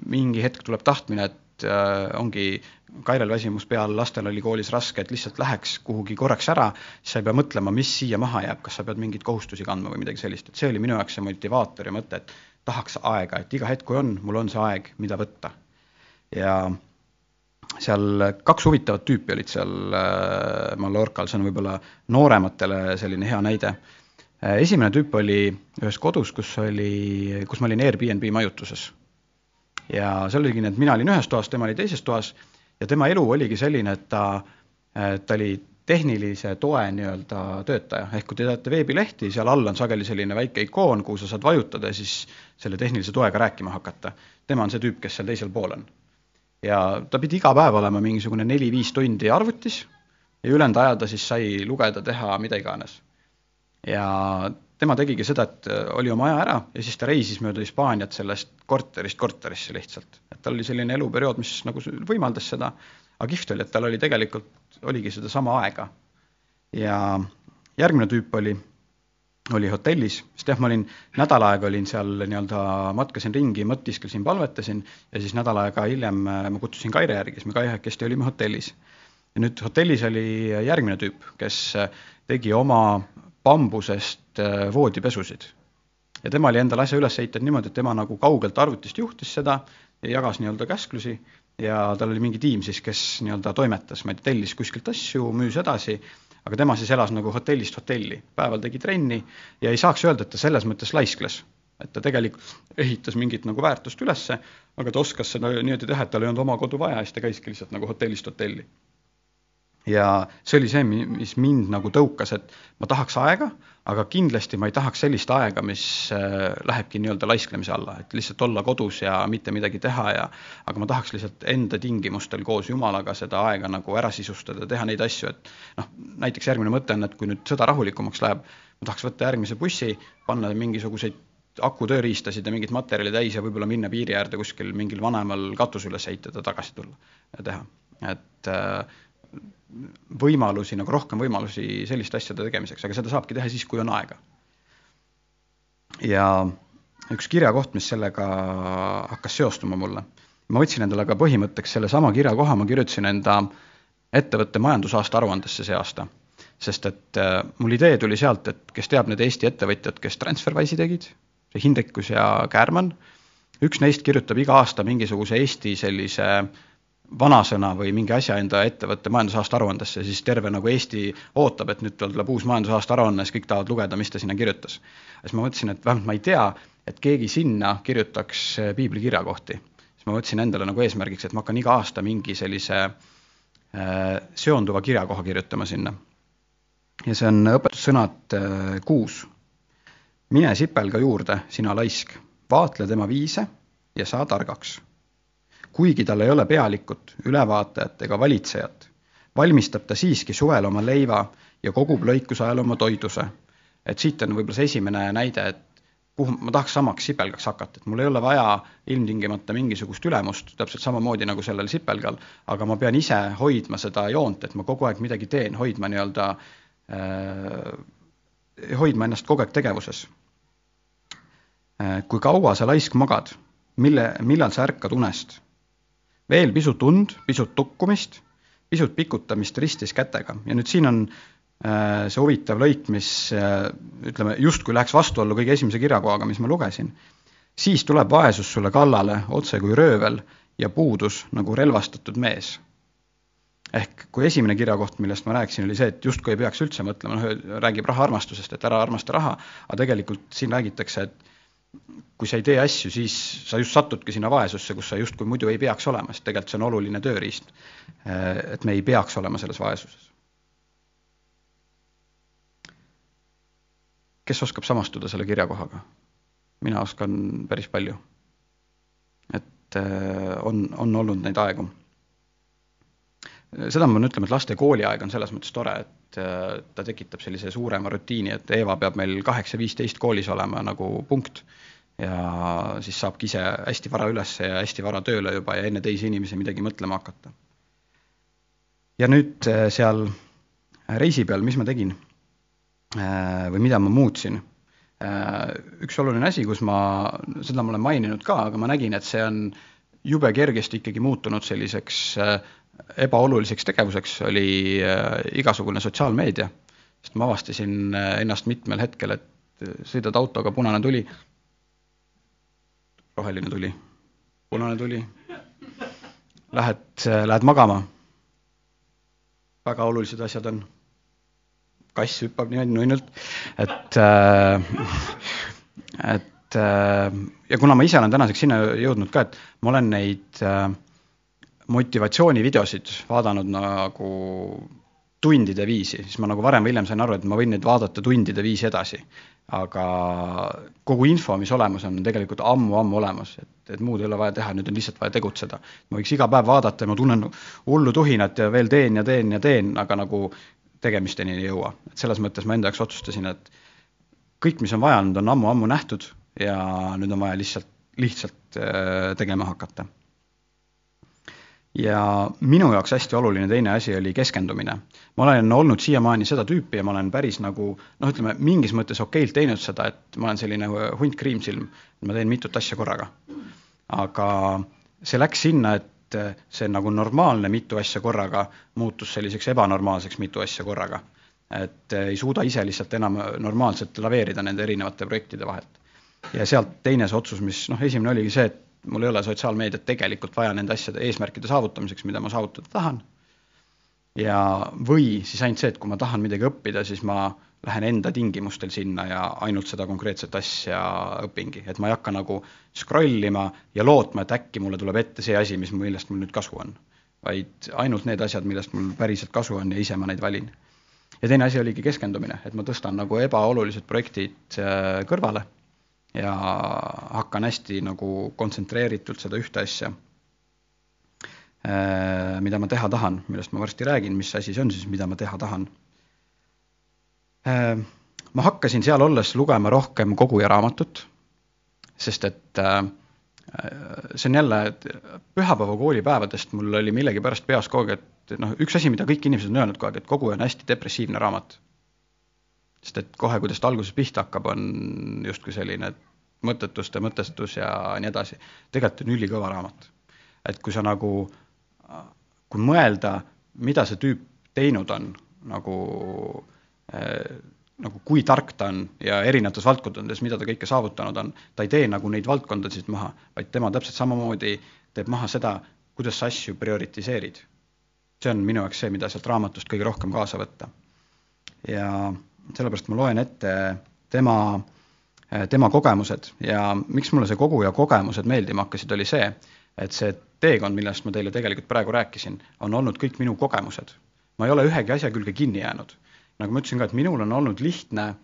mingi hetk tuleb tahtmine, et äh, ongi Kairel väsimus peal, lastel oli koolis raske, et lihtsalt läheks kuhugi korraks ära, siis sa ei pea mõtlema, mis siia maha jääb, kas sa pead mingeid kohustusi kandma või midagi sellist, et see oli minu jaoks see motivaator ja mõte, et tahaks aega, et iga hetk, kui on, mul on see aeg, mida võtta. ja seal kaks huvitavat tüüpi olid seal äh, Mallorcal, see on võib-olla noorematele selline hea näide äh,. esimene tüüp oli ühes kodus, kus oli, kus ma olin Airbnb majutuses ja seal oligi nii, et mina olin ühes toas, tema oli teises toas ja tema elu oligi selline, et ta, ta oli tehnilise toe nii-öelda töötaja, ehk kui te teate veebilehti, seal all on sageli selline väike ikoon, kuhu sa saad vajutada ja siis selle tehnilise toega rääkima hakata. tema on see tüüp, kes seal teisel pool on. ja ta pidi iga päev olema mingisugune neli-viis tundi arvutis ja ülejäänud aja ta siis sai lugeda, teha mida iganes. ja tema tegigi seda, et äh, oli oma aja ära ja siis ta reisis mööda Hispaaniat sellest korterist korterisse lihtsalt. et tal oli selline eluperiood, mis nagu võimaldas seda, aga kihvt oli, et tal oli tegelikult, oligi sedasama aega. ja järgmine tüüp oli, oli hotellis, sest jah, ma olin, nädal aega olin seal nii-öelda, matkasin ringi, mõtisklesin, palvetasin ja siis nädal aega hiljem ma kutsusin Kaire järgi, siis me kahekesti olime hotellis. ja nüüd hotellis oli järgmine tüüp, kes tegi oma bambusest voodipesusid ja tema oli endale asja üles ehitanud niimoodi, et tema nagu kaugelt arvutist juhtis seda ja jagas nii-öelda käsklusi ja tal oli mingi tiim siis, kes nii-öelda toimetas, ma ei tea, tellis kuskilt asju, müüs edasi, aga tema siis elas nagu hotellist hotelli, päeval tegi trenni ja ei saaks öelda, et ta selles mõttes laiskles. et ta tegelikult ehitas mingit nagu väärtust ülesse, aga ta oskas seda niimoodi teha, et tal ei olnud oma kodu vaja ja siis ta käiski lihtsalt nagu hotellist hotelli ja see oli see, mis mind nagu tõukas, et ma tahaks aega, aga kindlasti ma ei tahaks sellist aega, mis äh, lähebki nii-öelda laisklemise alla, et lihtsalt olla kodus ja mitte midagi teha ja aga ma tahaks lihtsalt enda tingimustel koos Jumalaga seda aega nagu ära sisustada, teha neid asju, et noh, näiteks järgmine mõte on, et kui nüüd sõda rahulikumaks läheb, ma tahaks võtta järgmise bussi, panna mingisuguseid akutööriistasid ja mingit materjali täis ja võib-olla minna piiri äärde kuskil mingil vanemal katus üles ehitada, tagasi tulla ja teha. et äh, võimalusi, nagu rohkem võimalusi selliste asjade tegemiseks, aga seda saabki teha siis, kui on aega. ja üks kirjakoht, mis sellega hakkas seostuma mulle, ma võtsin endale ka põhimõtteks sellesama kirjakoha, ma kirjutasin enda ettevõtte majandusaasta aruandesse see aasta. sest et äh, mul idee tuli sealt, et kes teab need Eesti ettevõtjad, kes Transferwise'i tegid, see Hindrekus ja Käärmann, üks neist kirjutab iga aasta mingisuguse Eesti sellise äh, vanasõna või mingi asja enda ettevõtte majandusaasta aruandesse, siis terve nagu Eesti ootab, et nüüd tuleb uus majandusaasta aruanne, siis kõik tahavad lugeda, mis ta sinna kirjutas. siis ma mõtlesin, et vähemalt ma ei tea, et keegi sinna kirjutaks eh, piibli kirjakohti. siis ma võtsin endale nagu eesmärgiks, et ma hakkan iga aasta mingi sellise äh, seonduva kirjakoha kirjutama sinna. ja see on õpetussõnad äh, kuus. mine sipelga juurde, sina laisk, vaatle tema viise ja saa targaks kuigi tal ei ole pealikut, ülevaatajat ega valitsejat, valmistab ta siiski suvel oma leiva ja kogub lõikuse ajal oma toiduse. et siit on võib-olla see esimene näide, et kuhu ma tahaks samaks sipelgaks hakata, et mul ei ole vaja ilmtingimata mingisugust ülemust, täpselt samamoodi nagu sellel sipelgal, aga ma pean ise hoidma seda joont, et ma kogu aeg midagi teen, hoidma nii-öelda äh,, hoidma ennast kogu aeg tegevuses äh,. kui kaua sa laisk magad, mille, millal sa ärkad unest veel pisut und, pisut tukkumist, pisut pikutamist ristis kätega ja nüüd siin on äh, see huvitav lõik, mis äh, ütleme, justkui läheks vastuollu kõige esimese kirjakohaga, mis ma lugesin. siis tuleb vaesus sulle kallale otse kui röövel ja puudus nagu relvastatud mees. ehk kui esimene kirjakoht, millest ma rääkisin, oli see, et justkui ei peaks üldse mõtlema, noh, räägib raha armastusest, et ära armasta raha, aga tegelikult siin räägitakse, et kui sa ei tee asju, siis sa just satudki sinna vaesusse, kus sa justkui muidu ei peaks olema, sest tegelikult see on oluline tööriist. et me ei peaks olema selles vaesuses. kes oskab samastuda selle kirjakohaga? mina oskan päris palju. et äh, on, on olnud neid aegu. seda ma pean ütlema, et laste kooliaeg on selles mõttes tore, et ta tekitab sellise suurema rutiini, et Eeva peab meil kaheksa viisteist koolis olema nagu punkt ja siis saabki ise hästi vara üles ja hästi vara tööle juba ja enne teisi inimesi midagi mõtlema hakata. ja nüüd äh, seal reisi peal, mis ma tegin äh, või mida ma muutsin? Äh, üks oluline asi, kus ma, seda ma olen maininud ka, aga ma nägin, et see on jube kergesti ikkagi muutunud selliseks ebaoluliseks tegevuseks, oli igasugune sotsiaalmeedia. sest ma avastasin ennast mitmel hetkel, et sõidad autoga, punane tuli roheline tuli, punane tuli, lähed, lähed magama. väga olulised asjad on. kass hüppab niimoodi nunnult, et äh,, et äh, ja kuna ma ise olen tänaseks sinna jõudnud ka, et ma olen neid äh, motivatsioonivideosid vaadanud nagu tundide viisi, siis ma nagu varem või hiljem sain aru, et ma võin neid vaadata tundide viisi edasi. aga kogu info, mis olemas on, on tegelikult ammu-ammu olemas, et, et muud ei ole vaja teha, nüüd on lihtsalt vaja tegutseda. ma võiks iga päev vaadata ja ma tunnen hullu tuhinat ja veel teen ja teen ja teen, aga nagu tegemisteni ei jõua. et selles mõttes ma enda jaoks otsustasin, et kõik, mis on vaja olnud, on ammu-ammu nähtud ja nüüd on vaja lihtsalt, lihtsalt äh, tegema hakata ja minu jaoks hästi oluline teine asi oli keskendumine. ma olen olnud siiamaani seda tüüpi ja ma olen päris nagu noh, ütleme mingis mõttes okeilt teinud seda, et ma olen selline hunt kriimsilm, ma teen mitut asja korraga. aga see läks sinna, et see nagu normaalne mitu asja korraga muutus selliseks ebanormaalseks mitu asja korraga. et ei suuda ise lihtsalt enam normaalselt laveerida nende erinevate projektide vahelt. ja sealt teine see otsus, mis noh, esimene oligi see, et mul ei ole sotsiaalmeediat tegelikult vaja nende asjade eesmärkide saavutamiseks, mida ma saavutada tahan. ja, või siis ainult see, et kui ma tahan midagi õppida, siis ma lähen enda tingimustel sinna ja ainult seda konkreetset asja õpingi, et ma ei hakka nagu scroll ima ja lootma, et äkki mulle tuleb ette see asi, mis, millest mul nüüd kasu on. vaid ainult need asjad, millest mul päriselt kasu on ja ise ma neid valin. ja teine asi oligi keskendumine, et ma tõstan nagu ebaolulised projektid äh, kõrvale ja hakkan hästi nagu kontsentreeritult seda ühte asja, äh, mida ma teha tahan, millest ma varsti räägin, mis asi see on siis, mida ma teha tahan. Äh, ma hakkasin seal olles lugema rohkem koguja raamatut, sest et äh, see on jälle, pühapäeva koolipäevadest mul oli millegipärast peas kogu aeg, et noh, üks asi, mida kõik inimesed on öelnud kogu aeg, et koguja on hästi depressiivne raamat sest et kohe, kuidas ta alguses pihta hakkab, on justkui selline mõttetuste mõtestus ja nii edasi. tegelikult on ülikõva raamat. et kui sa nagu, kui mõelda, mida see tüüp teinud on, nagu äh, nagu kui tark ta on ja erinevates valdkondades, mida ta kõike saavutanud on, ta ei tee nagu neid valdkondasid maha, vaid tema täpselt samamoodi teeb maha seda, kuidas sa asju prioritiseerid. see on minu jaoks see, mida sealt raamatust kõige rohkem kaasa võtta. ja sellepärast ma loen ette tema, tema kogemused ja miks mulle see koguja kogemused meeldima hakkasid, oli see, et see teekond, millest ma teile tegelikult praegu rääkisin, on olnud kõik minu kogemused. ma ei ole ühegi asja külge kinni jäänud. nagu ma ütlesin ka, et minul on olnud lihtne,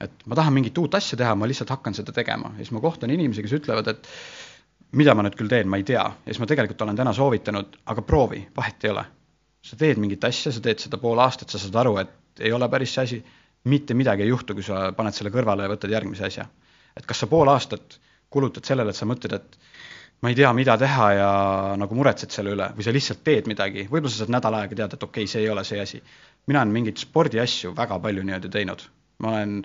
et ma tahan mingit uut asja teha, ma lihtsalt hakkan seda tegema ja siis ma kohtan inimesi, kes ütlevad, et mida ma nüüd küll teen, ma ei tea, ja siis ma tegelikult olen täna soovitanud, aga proovi, vahet ei ole. sa teed mingit asja, sa teed seda pool aastat, sa saad aru, et ei ole päris see asi mitte midagi ei juhtu, kui sa paned selle kõrvale ja võtad järgmise asja. et kas sa pool aastat kulutad sellele, et sa mõtled, et ma ei tea, mida teha ja nagu muretsed selle üle või sa lihtsalt teed midagi, võib-olla sa saad nädal aega teada, et okei okay,, see ei ole see asi. mina olen mingeid spordiasju väga palju niimoodi teinud, ma olen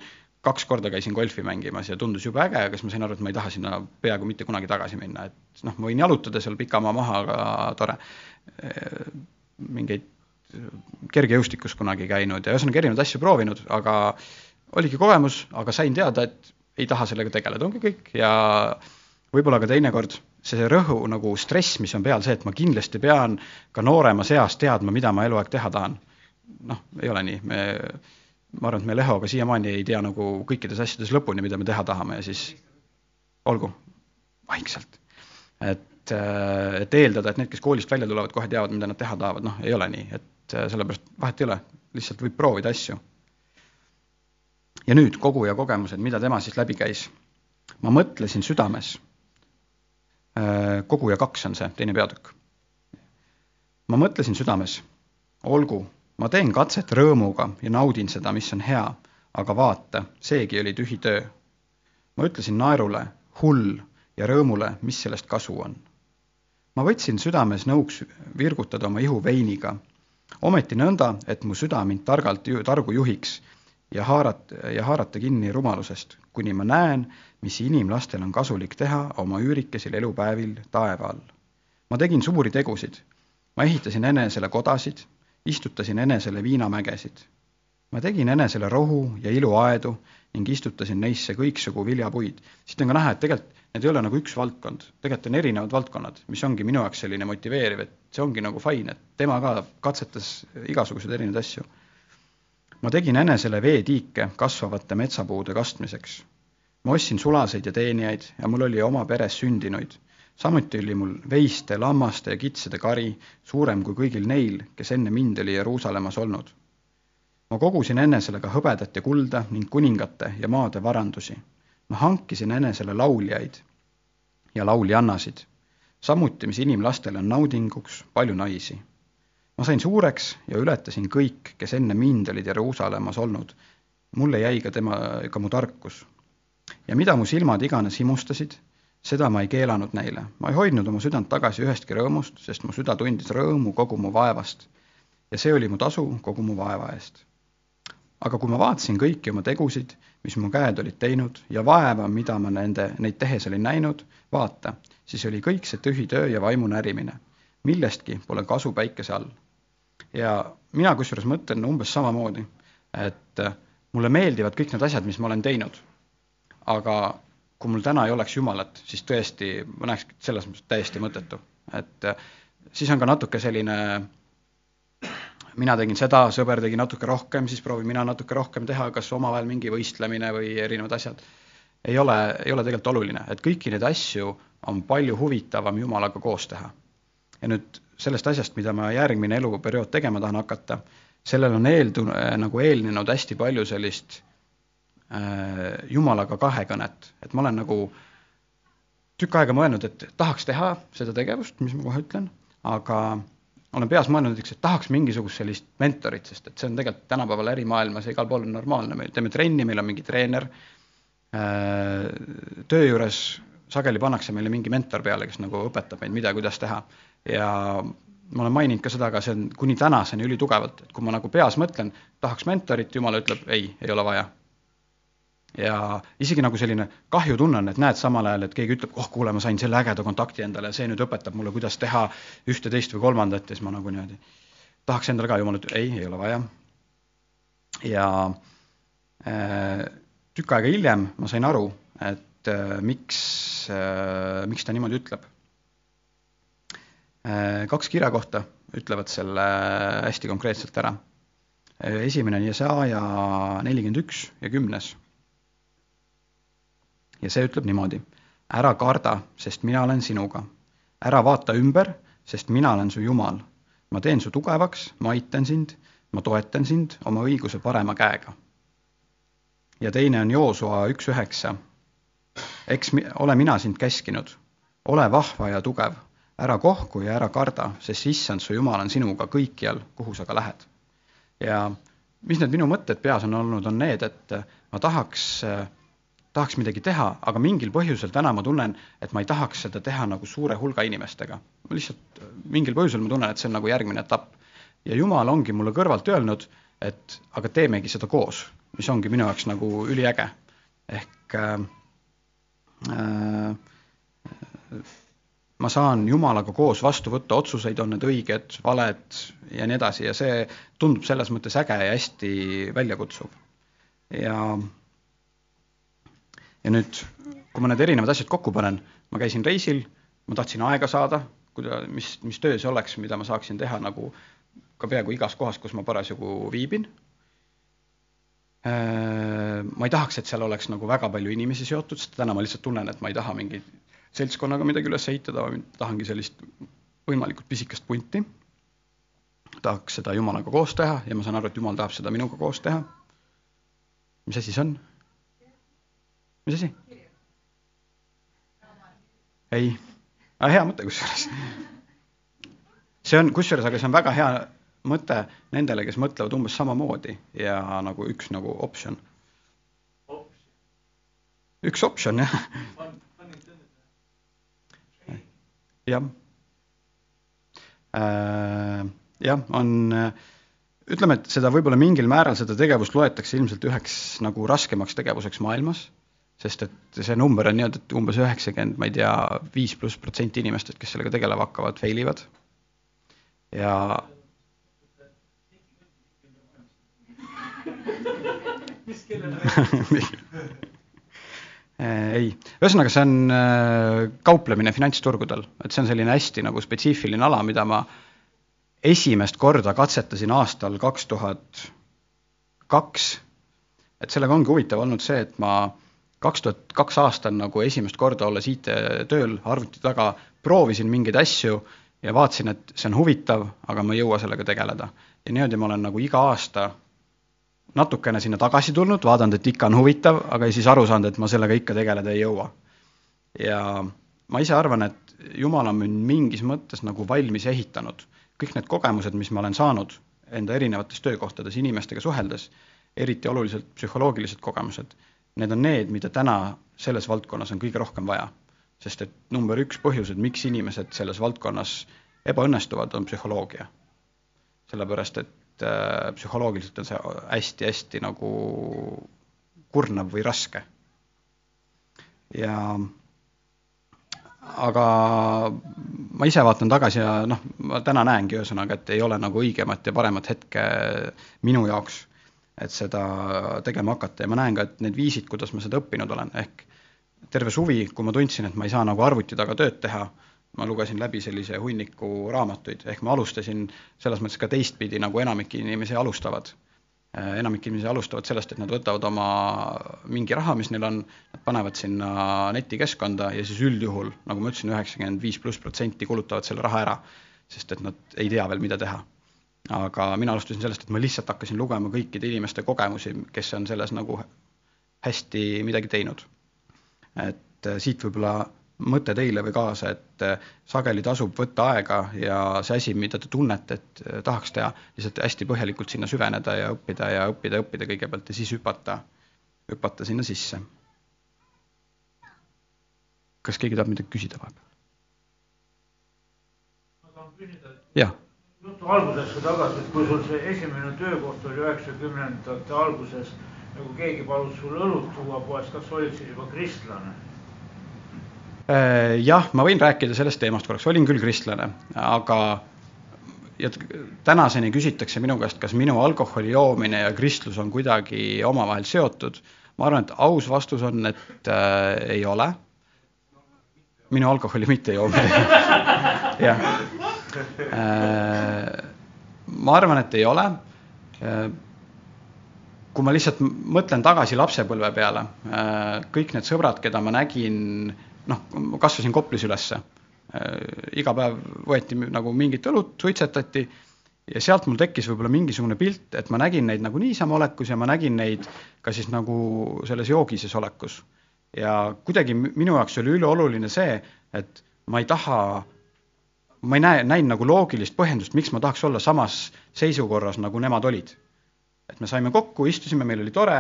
kaks korda käisin golfi mängimas ja tundus jube äge, aga siis ma sain aru, et ma ei taha sinna peaaegu mitte kunagi tagasi minna, et noh, ma võin jalutada seal pikamaa maha, aga tore. mingeid kergejõustikus kunagi käinud ja ühesõnaga erinevaid asju proovinud, aga oligi kogemus, aga sain teada, et ei taha sellega tegeleda, ongi kõik ja võib-olla ka teinekord see rõhu nagu stress, mis on peal, see, et ma kindlasti pean ka nooremas eas teadma, mida ma eluaeg teha tahan. noh, ei ole nii, me, ma arvan, et me Lehoga siiamaani ei tea nagu kõikides asjades lõpuni, mida me teha tahame ja siis olgu, vaikselt. et, et eeldada, et need, kes koolist välja tulevad, kohe teavad, mida nad teha tahavad, noh, ei ole nii, et et äh, sellepärast vahet ei ole, lihtsalt võib proovida asju. ja nüüd koguja kogemused, mida tema siis läbi käis. ma mõtlesin südames, äh, koguja kaks on see teine peatükk. ma mõtlesin südames, olgu, ma teen katset rõõmuga ja naudin seda, mis on hea, aga vaata, seegi oli tühi töö. ma ütlesin naerule, hull ja rõõmule, mis sellest kasu on ma võtsin südames nõuks virgutada oma ihu veiniga ometi nõnda, et mu süda mind targalt targu juhiks ja haarat- ja haarata kinni rumalusest, kuni ma näen, mis inimlastel on kasulik teha oma üürikesel elupäevil taeva all. ma tegin suuri tegusid. ma ehitasin enesele kodasid, istutasin enesele viinamägesid. ma tegin enesele rohu ja iluaedu ning istutasin neisse kõiksugu viljapuid. siit on ka näha, et tegelikult need ei ole nagu üks valdkond, tegelikult on erinevad valdkonnad, mis ongi minu jaoks selline motiveeriv, et see ongi nagu fine, et tema ka katsetas igasuguseid erinevaid asju. ma tegin enesele veetiike kasvavate metsapuude kastmiseks. ma ostsin sulaseid ja teenijaid ja mul oli oma peres sündinuid. samuti oli mul veiste, lammaste ja kitsede kari suurem kui kõigil neil, kes enne mind oli Jeruusalemmas olnud. ma kogusin enesele ka hõbedat ja kulda ning kuningate ja maade varandusi. ma hankisin enesele lauljaid ja lauljannasid samuti, mis inimlastele on naudinguks, palju naisi. ma sain suureks ja ületasin kõik, kes enne mind olid Jeruusalemmas olnud. mulle jäi ka tema, ka mu tarkus. ja mida mu silmad iganes himustasid, seda ma ei keelanud neile, ma ei hoidnud oma südant tagasi ühestki rõõmust, sest mu süda tundis rõõmu kogu mu vaevast. ja see oli mu tasu kogu mu vaeva eest. Aga kui ma vaatasin kõiki oma tegusid, mis mu käed olid teinud ja vaeva, mida ma nende, neid tehes olin näinud, vaata, siis oli kõik see tühi töö ja vaimu närimine. millestki pole kasu päikese all. ja mina kusjuures mõtlen umbes samamoodi, et mulle meeldivad kõik need asjad, mis ma olen teinud. aga kui mul täna ei oleks Jumalat, siis tõesti ma näeks selles mõttes täiesti mõttetu, et äh, siis on ka natuke selline mina tegin seda, sõber tegi natuke rohkem, siis proovin mina natuke rohkem teha, kas omavahel mingi võistlemine või erinevad asjad. ei ole, ei ole tegelikult oluline, et kõiki neid asju on palju huvitavam Jumalaga koos teha. ja nüüd sellest asjast, mida ma järgmine eluperiood tegema tahan hakata, sellel on eeldu-, nagu eelnenud hästi palju sellist Äh, Jumalaga kahekõnet, et ma olen nagu tükk aega mõelnud, et tahaks teha seda tegevust, mis ma kohe ütlen, aga olen peas mõelnud et tahaks mingisugust sellist mentorit, sest et see on tegelikult tänapäeval ärimaailmas ja igal pool on normaalne, me teeme trenni, meil on mingi treener, äh, töö juures sageli pannakse meile mingi mentor peale, kes nagu õpetab meid, mida kuidas teha. ja ma olen maininud ka seda, aga see on kuni tänaseni ülitugevalt, et kui ma nagu peas mõtlen, tahaks mentorit, jumal ütleb ei, ei ole vaja ja isegi nagu selline kahjutunne on, et näed samal ajal, et keegi ütleb, oh kuule, ma sain selle ägeda kontakti endale ja see nüüd õpetab mulle, kuidas teha ühte, teist või kolmandat ja siis ma nagu niimoodi tahaks endale ka, jumal ütleb ei, ei ole vaja. ja äh, tükk aega hiljem ma sain aru, et äh, miks äh,, miks ta niimoodi ütleb äh,. kaks kirjakohta ütlevad selle hästi konkreetselt ära. Äh, esimene on Jesaja nelikümmend üks ja kümnes ja see ütleb niimoodi. ära karda, sest mina olen sinuga. ära vaata ümber, sest mina olen su Jumal. ma teen su tugevaks, ma aitan sind, ma toetan sind oma õiguse parema käega. ja teine on Joosua üks üheksa. eks mi-, ole mina sind käskinud, ole vahva ja tugev, ära kohku ja ära karda, sest issand su Jumal on sinuga kõikjal, kuhu sa ka lähed. ja mis need minu mõtted peas on olnud, on need, et ma tahaks äh, tahaks midagi teha, aga mingil põhjusel täna ma tunnen, et ma ei tahaks seda teha nagu suure hulga inimestega. ma lihtsalt mingil põhjusel ma tunnen, et see on nagu järgmine etapp. ja Jumal ongi mulle kõrvalt öelnud, et aga teemegi seda koos, mis ongi minu jaoks nagu üliäge. ehk äh, äh, ma saan Jumalaga koos vastu võtta otsuseid, on need õiged, valed ja nii edasi ja see tundub selles mõttes äge ja hästi väljakutsuv. ja ja nüüd, kui ma need erinevad asjad kokku panen, ma käisin reisil, ma tahtsin aega saada, kuida-, mis, mis töö see oleks, mida ma saaksin teha nagu ka peaaegu igas kohas, kus ma parasjagu viibin. Äh, ma ei tahaks, et seal oleks nagu väga palju inimesi seotud, sest täna ma lihtsalt tunnen, et ma ei taha mingi seltskonnaga midagi üles ehitada, tahangi sellist võimalikult pisikest punti. tahaks seda Jumalaga koos teha ja ma saan aru, et Jumal tahab seda minuga koos teha. mis asi see on? Mis asi? ei, aga hea mõte kusjuures. see on, kusjuures, aga see on väga hea mõte nendele, kes mõtlevad umbes samamoodi ja nagu üks nagu optsioon. üks optsioon, jah. jah. Äh, jah, on, ütleme, et seda võib-olla mingil määral, seda tegevust loetakse ilmselt üheks nagu raskemaks tegevuseks maailmas sest et see number on nii-öelda, et umbes üheksakümmend, ma ei tea, viis pluss protsenti inimestest, kes sellega tegelema hakkavad, fail ivad. ja kellele ei, ühesõnaga, see on äh, kauplemine finantsturgudel, et see on selline hästi nagu spetsiifiline ala, mida ma esimest korda katsetasin aastal kaks tuhat kaks. et sellega ongi huvitav olnud see, et ma kaks tuhat kaks aastal nagu esimest korda olles IT-tööl arvuti taga, proovisin mingeid asju ja vaatasin, et see on huvitav, aga ma ei jõua sellega tegeleda. ja niimoodi ma olen nagu iga aasta natukene sinna tagasi tulnud, vaadanud, et ikka on huvitav, aga siis aru saanud, et ma sellega ikka tegeleda ei jõua. ja ma ise arvan, et Jumal on mind mingis mõttes nagu valmis ehitanud. kõik need kogemused, mis ma olen saanud enda erinevates töökohtades inimestega suheldes, eriti oluliselt psühholoogilised kogemused need on need, mida täna selles valdkonnas on kõige rohkem vaja. sest et number üks põhjused, miks inimesed selles valdkonnas ebaõnnestuvad, on psühholoogia. sellepärast, et äh, psühholoogiliselt on see hästi-hästi nagu kurnav või raske. ja aga ma ise vaatan tagasi ja noh, ma täna näengi ühesõnaga, et ei ole nagu õigemat ja paremat hetke minu jaoks, et seda tegema hakata. Ja ma näen ka, et need viisid, kuidas ma seda õppinud olen, ehk terve suvi, kui ma tundsin, et ma ei saa nagu arvuti taga tööd teha, ma lugesin läbi sellise hunniku raamatuid, ehk ma alustasin selles mõttes ka teistpidi, nagu enamik inimesi alustavad. Äh, enamik inimesi alustavad sellest, et nad võtavad oma mingi raha, mis neil on, nad panevad sinna netikeskkonda ja siis üldjuhul, nagu ma ütlesin, üheksakümmend viis pluss protsenti kulutavad selle raha ära, sest et nad ei tea veel, mida teha. Aga mina alustasin sellest, et ma lihtsalt hakkasin lugema kõikide inimeste kogemusi, kes on selles nagu hästi midagi teinud. et äh, siit võib-olla mõte teile või kaasa, et äh, sageli tasub võtta aega ja see asi, mida te tunnete, et äh, tahaks teha, lihtsalt hästi põhjalikult sinna süveneda ja õppida ja õppida õppida kõigepealt ja siis hüpata, hüpata sinna sisse. kas keegi tahab midagi küsida vahepeal? ma tahan küsida, et jah. Jutu algusesse tagasi, et kui sul see esimene töökoht oli üheksakümnendate alguses, nagu keegi palus sul õlut tuua poest, kas sa olid siis juba kristlane? Äh, jah, ma võin rääkida sellest teemast korraks, olin küll kristlane, aga ja tänaseni küsitakse minu käest, kas minu alkoholi joomine ja kristlus on kuidagi omavahel seotud. ma arvan, et aus vastus on, et äh, ei ole. minu alkoholi mittejoomine jah äh,. Ma arvan, et ei ole äh, kui ma lihtsalt mõtlen tagasi lapsepõlve peale, äh, kõik need sõbrad, keda ma nägin noh, ma kasvasin Koplis ülesse. Äh, iga päev võeti nagu mingit õlut, suitsetati ja sealt mul tekkis võib-olla mingisugune pilt, et ma nägin neid nagu niisama olekus ja ma nägin neid ka siis nagu selles joogises olekus. ja kuidagi minu jaoks oli ülioluline see, et ma ei taha, ma ei näe, näinud nagu loogilist põhjendust, miks ma tahaks olla samas seisukorras, nagu nemad olid. et me saime kokku, istusime, meil oli tore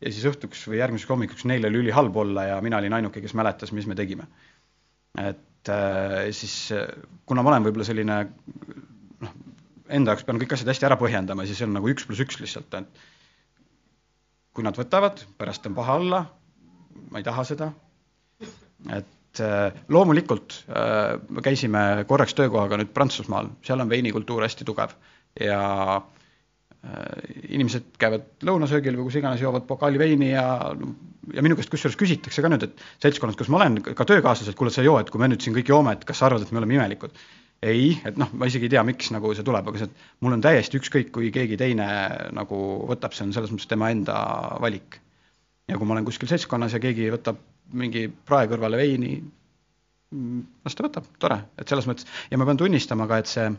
ja siis õhtuks või järgmiseks hommikuks neil oli ülihalb olla ja mina olin ainuke, kes mäletas, mis me tegime. et äh, siis kuna ma olen võib-olla selline noh, enda jaoks pean kõik asjad hästi ära põhjendama, siis on nagu üks pluss üks lihtsalt, et kui nad võtavad, pärast on paha olla, ma ei taha seda, et äh, loomulikult äh, käisime korraks töökohaga nüüd Prantsusmaal, seal on veinikultuur hästi tugev ja äh, Äh, inimesed käivad lõunasöögil või kus iganes, joovad pokaali veini ja ja minu käest kusjuures küsitakse ka nüüd, et seltskonnas, kus ma olen, ka töökaaslased, kuule, sa joo, et kui me nüüd siin kõik joome, et kas sa arvad, et me oleme imelikud? ei, et noh, ma isegi ei tea, miks nagu see tuleb, aga see, et mul on täiesti ükskõik, kui keegi teine nagu võtab, see on selles mõttes tema enda valik. ja kui ma olen kuskil seltskonnas ja keegi võtab mingi prae kõrvale veini, las ta võtab, tore, et selles mõttes ja ma pean tunnistama ka, et see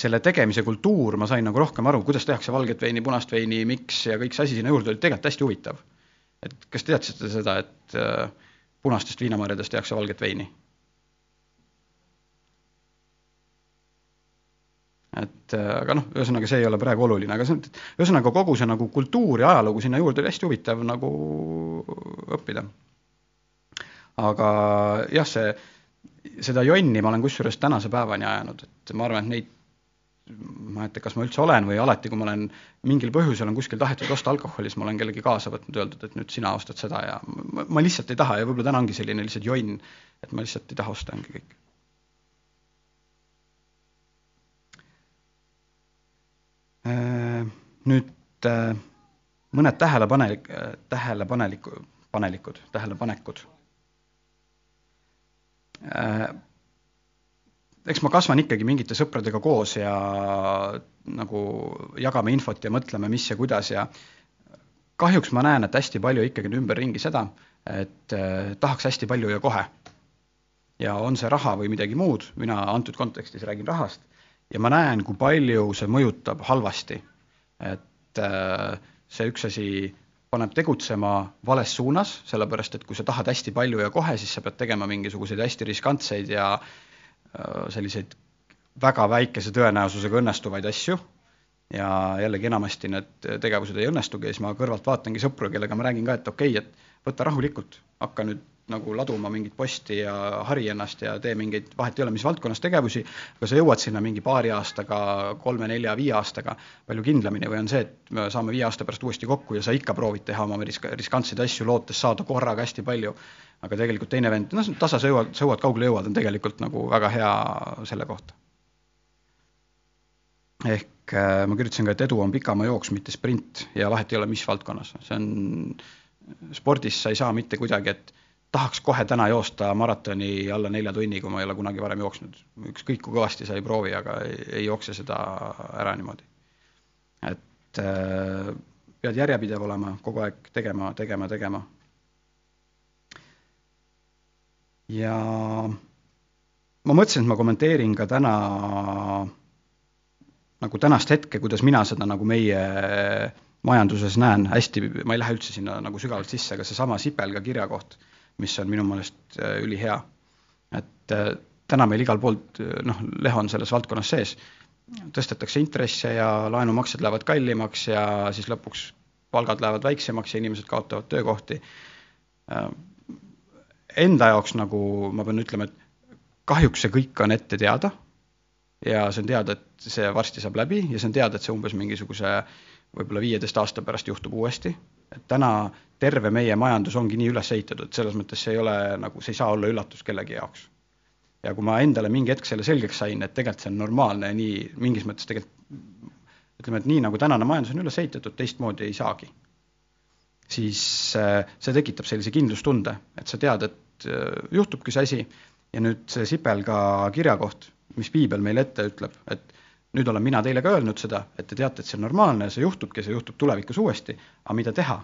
selle tegemise kultuur, ma sain nagu rohkem aru, kuidas tehakse valget veini, punast veini, miks ja kõik see asi sinna juurde oli tegelikult hästi huvitav. et kas te teadsite seda, et äh, punastest viinamarjadest tehakse valget veini? Et äh, aga noh, ühesõnaga see ei ole praegu oluline, aga see on, ühesõnaga kogu see nagu kultuur ja ajalugu sinna juurde oli hästi huvitav nagu õppida. aga jah, see, seda jonni ma olen kusjuures tänase päevani ajanud, et ma arvan, et neid ma ei tea, kas ma üldse olen või alati, kui ma olen mingil põhjusel on kuskil tahetud osta alkoholi, siis ma olen kellegi kaasa võtnud, öeldud, et nüüd sina ostad seda ja ma, ma lihtsalt ei taha ja võib-olla täna ongi selline lihtsalt jonn, et ma lihtsalt ei taha osta, ongi kõik. Nüüd äh, mõned tähelepanelik, tähelepaneliku, panelikud, tähelepanekud äh, eks ma kasvan ikkagi mingite sõpradega koos ja nagu jagame infot ja mõtleme, mis ja kuidas ja kahjuks ma näen, et hästi palju ikkagi on ümberringi seda, et tahaks hästi palju ja kohe. ja on see raha või midagi muud, mina antud kontekstis räägin rahast, ja ma näen, kui palju see mõjutab halvasti. et eh, see üks asi paneb tegutsema vales suunas, sellepärast et kui sa tahad hästi palju ja kohe, siis sa pead tegema mingisuguseid hästi riskantseid ja äh, Äh, selliseid väga väikese tõenäosusega õnnestuvaid asju ja jällegi enamasti need tegevused ei õnnestugi ja siis ma kõrvalt vaatangi sõpru, kellega ma räägin ka, et okei okay,, et võta rahulikult, hakka nüüd nagu laduma mingit posti ja hari ennast ja tee mingeid, vahet ei ole, mis valdkonnas tegevusi, aga sa jõuad sinna mingi paari aastaga, kolme, nelja, viie aastaga palju kindlamini või on see, et me saame viie aasta pärast uuesti kokku ja sa ikka proovid teha oma risk-, riskantseid asju, lootes saada korraga hästi palju, aga tegelikult teine vend, noh, tasa sa jõuad, sa jõuad, kaugele jõuad, on tegelikult nagu väga hea selle kohta. ehk äh, ma kirjutasin ka, et edu on pikamaa jooks, mitte sprint ja vahet ei ole, mis valdkonnas, see on, spordis sa ei saa mitte kuidagi, et tahaks kohe täna joosta maratoni alla nelja tunni, kui ma ei ole kunagi varem jooksnud. ükskõik kui kõvasti sa ei proovi, aga ei, ei jookse seda ära niimoodi. et äh, pead järjepidev olema, kogu aeg tegema, tegema, tegema. ja ma mõtlesin, et ma kommenteerin ka täna nagu tänast hetke, kuidas mina seda nagu meie majanduses näen, hästi, ma ei lähe üldse sinna nagu sügavalt sisse, aga seesama Sipelga kirjakoht mis on minu meelest äh, ülihea. et äh, täna meil igal pool noh, Leho on selles valdkonnas sees, tõstetakse intresse ja laenumaksed lähevad kallimaks ja siis lõpuks palgad lähevad väiksemaks ja inimesed kaotavad töökohti. Äh, enda jaoks nagu ma pean ütlema, et kahjuks see kõik on ette teada ja see on teada, et see varsti saab läbi ja see on teada, et see umbes mingisuguse võib-olla viieteist aasta pärast juhtub uuesti, et täna terve meie majandus ongi nii üles ehitatud, selles mõttes see ei ole nagu, see ei saa olla üllatus kellegi jaoks. ja kui ma endale mingi hetk selle selgeks sain, et tegelikult see on normaalne nii mingis mõttes tegelikult ütleme, et nii nagu tänane majandus on üles ehitatud, teistmoodi ei saagi. siis äh, see tekitab sellise kindlustunde, et sa tead, et äh, juhtubki see asi ja nüüd see Sipelga kirjakoht, mis piibel meile ette ütleb, et nüüd olen mina teile ka öelnud seda, et te teate, et see on normaalne ja see juhtubki, see juhtub tulevikus uuesti, aga mida teha?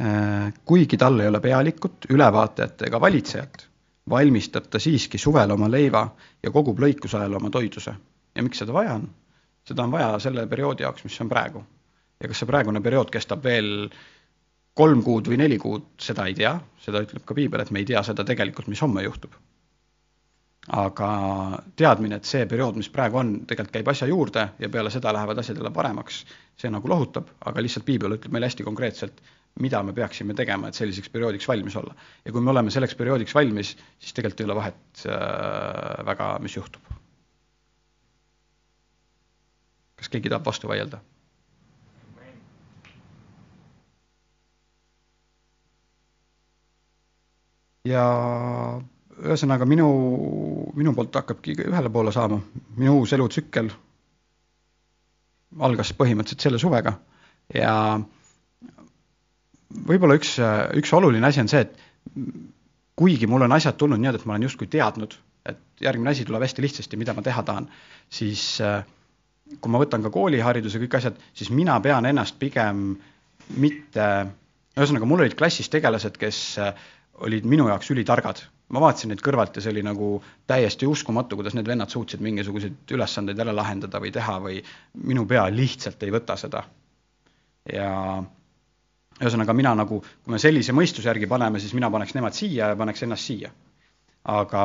Äh, kuigi tal ei ole pealikut, ülevaatajat ega valitsejat, valmistab ta siiski suvel oma leiva ja kogub lõikuse ajal oma toiduse. ja miks seda vaja on? seda on vaja selle perioodi jaoks, mis on praegu. ja kas see praegune periood kestab veel kolm kuud või neli kuud, seda ei tea, seda ütleb ka piibel, et me ei tea seda tegelikult, mis homme juhtub. aga teadmine, et see periood, mis praegu on, tegelikult käib asja juurde ja peale seda lähevad asjad jälle paremaks, see nagu lohutab, aga lihtsalt piibel ütleb meile hästi konkreetselt, mida me peaksime tegema, et selliseks perioodiks valmis olla. ja kui me oleme selleks perioodiks valmis, siis tegelikult ei ole vahet äh, väga, mis juhtub. kas keegi tahab vastu vaielda? ja ühesõnaga minu, minu poolt hakkabki ühele poole saama, minu uus elutsükkel algas põhimõtteliselt selle suvega ja võib-olla üks, üks oluline asi on see, et kuigi mul on asjad tulnud niimoodi, et ma olen justkui teadnud, et järgmine asi tuleb hästi lihtsasti, mida ma teha tahan, siis kui ma võtan ka koolihariduse, kõik asjad, siis mina pean ennast pigem mitte, ühesõnaga mul olid klassis tegelased, kes olid minu jaoks ülitargad. ma vaatasin neid kõrvalt ja see oli nagu täiesti uskumatu, kuidas need vennad suutsid mingisuguseid ülesandeid jälle lahendada või teha või minu pea lihtsalt ei võta seda. ja ühesõnaga mina nagu, kui me sellise mõistuse järgi paneme, siis mina paneks nemad siia ja paneks ennast siia. aga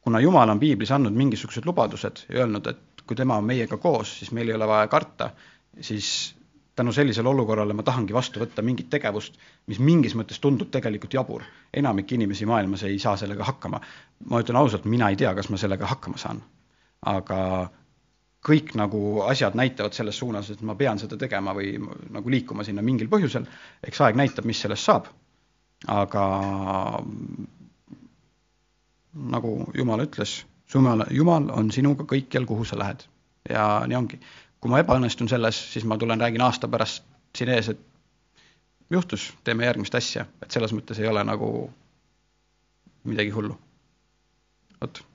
kuna Jumal on piiblis andnud mingisugused lubadused ja öelnud, et kui tema on meiega koos, siis meil ei ole vaja karta, siis tänu sellisele olukorrale ma tahangi vastu võtta mingit tegevust, mis mingis mõttes tundub tegelikult jabur. enamik inimesi maailmas ei saa sellega hakkama. ma ütlen ausalt, mina ei tea, kas ma sellega hakkama saan. aga kõik nagu asjad näitavad selles suunas, et ma pean seda tegema või nagu liikuma sinna mingil põhjusel, eks aeg näitab, mis sellest saab. aga nagu Jumal ütles, Jumal, Jumal on sinuga kõikjal, kuhu sa lähed ja nii ongi. kui ma ebaõnnestun selles, siis ma tulen, räägin aasta pärast siin ees, et juhtus, teeme järgmist asja, et selles mõttes ei ole nagu midagi hullu. vot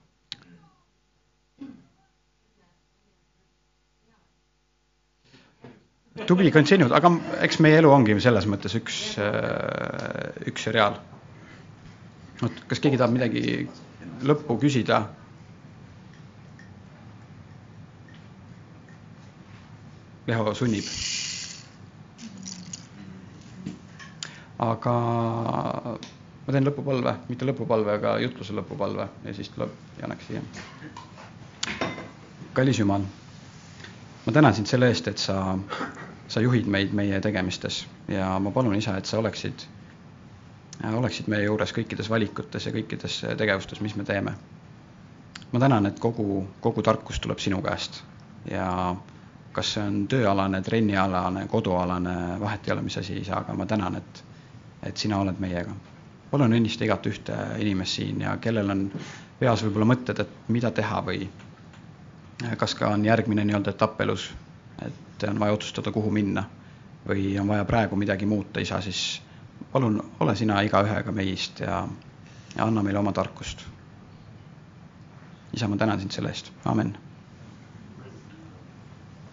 To be continued, aga eks meie elu ongi selles mõttes üks, äh, üks seriaal. oot, kas keegi tahab midagi lõppu küsida? Leho sunnib. aga ma teen lõpupalve, mitte lõpupalve, aga jutluse lõpupalve ja siis tuleb Janek siia. kallis Jumal, ma tänan sind selle eest, et sa sa juhid meid meie tegemistes ja ma palun, isa, et sa oleksid oleksid meie juures kõikides valikutes ja kõikides tegevustes, mis me teeme. ma tänan, et kogu, kogu tarkus tuleb sinu käest ja kas see on tööalane, trennialane, kodualane, vahet ei ole, mis asi ei saa, aga ma tänan, et, et sina oled meiega. palun õnnista igat ühte inimest siin ja kellel on peas võib-olla mõtted, et mida teha või kas ka on järgmine nii-öelda etapp elus, et on vaja otsustada, kuhu minna või on vaja praegu midagi muuta, isa, siis palun ole sina igaühega meist ja, ja anna meile oma tarkust. isa, ma tänan sind selle eest, amen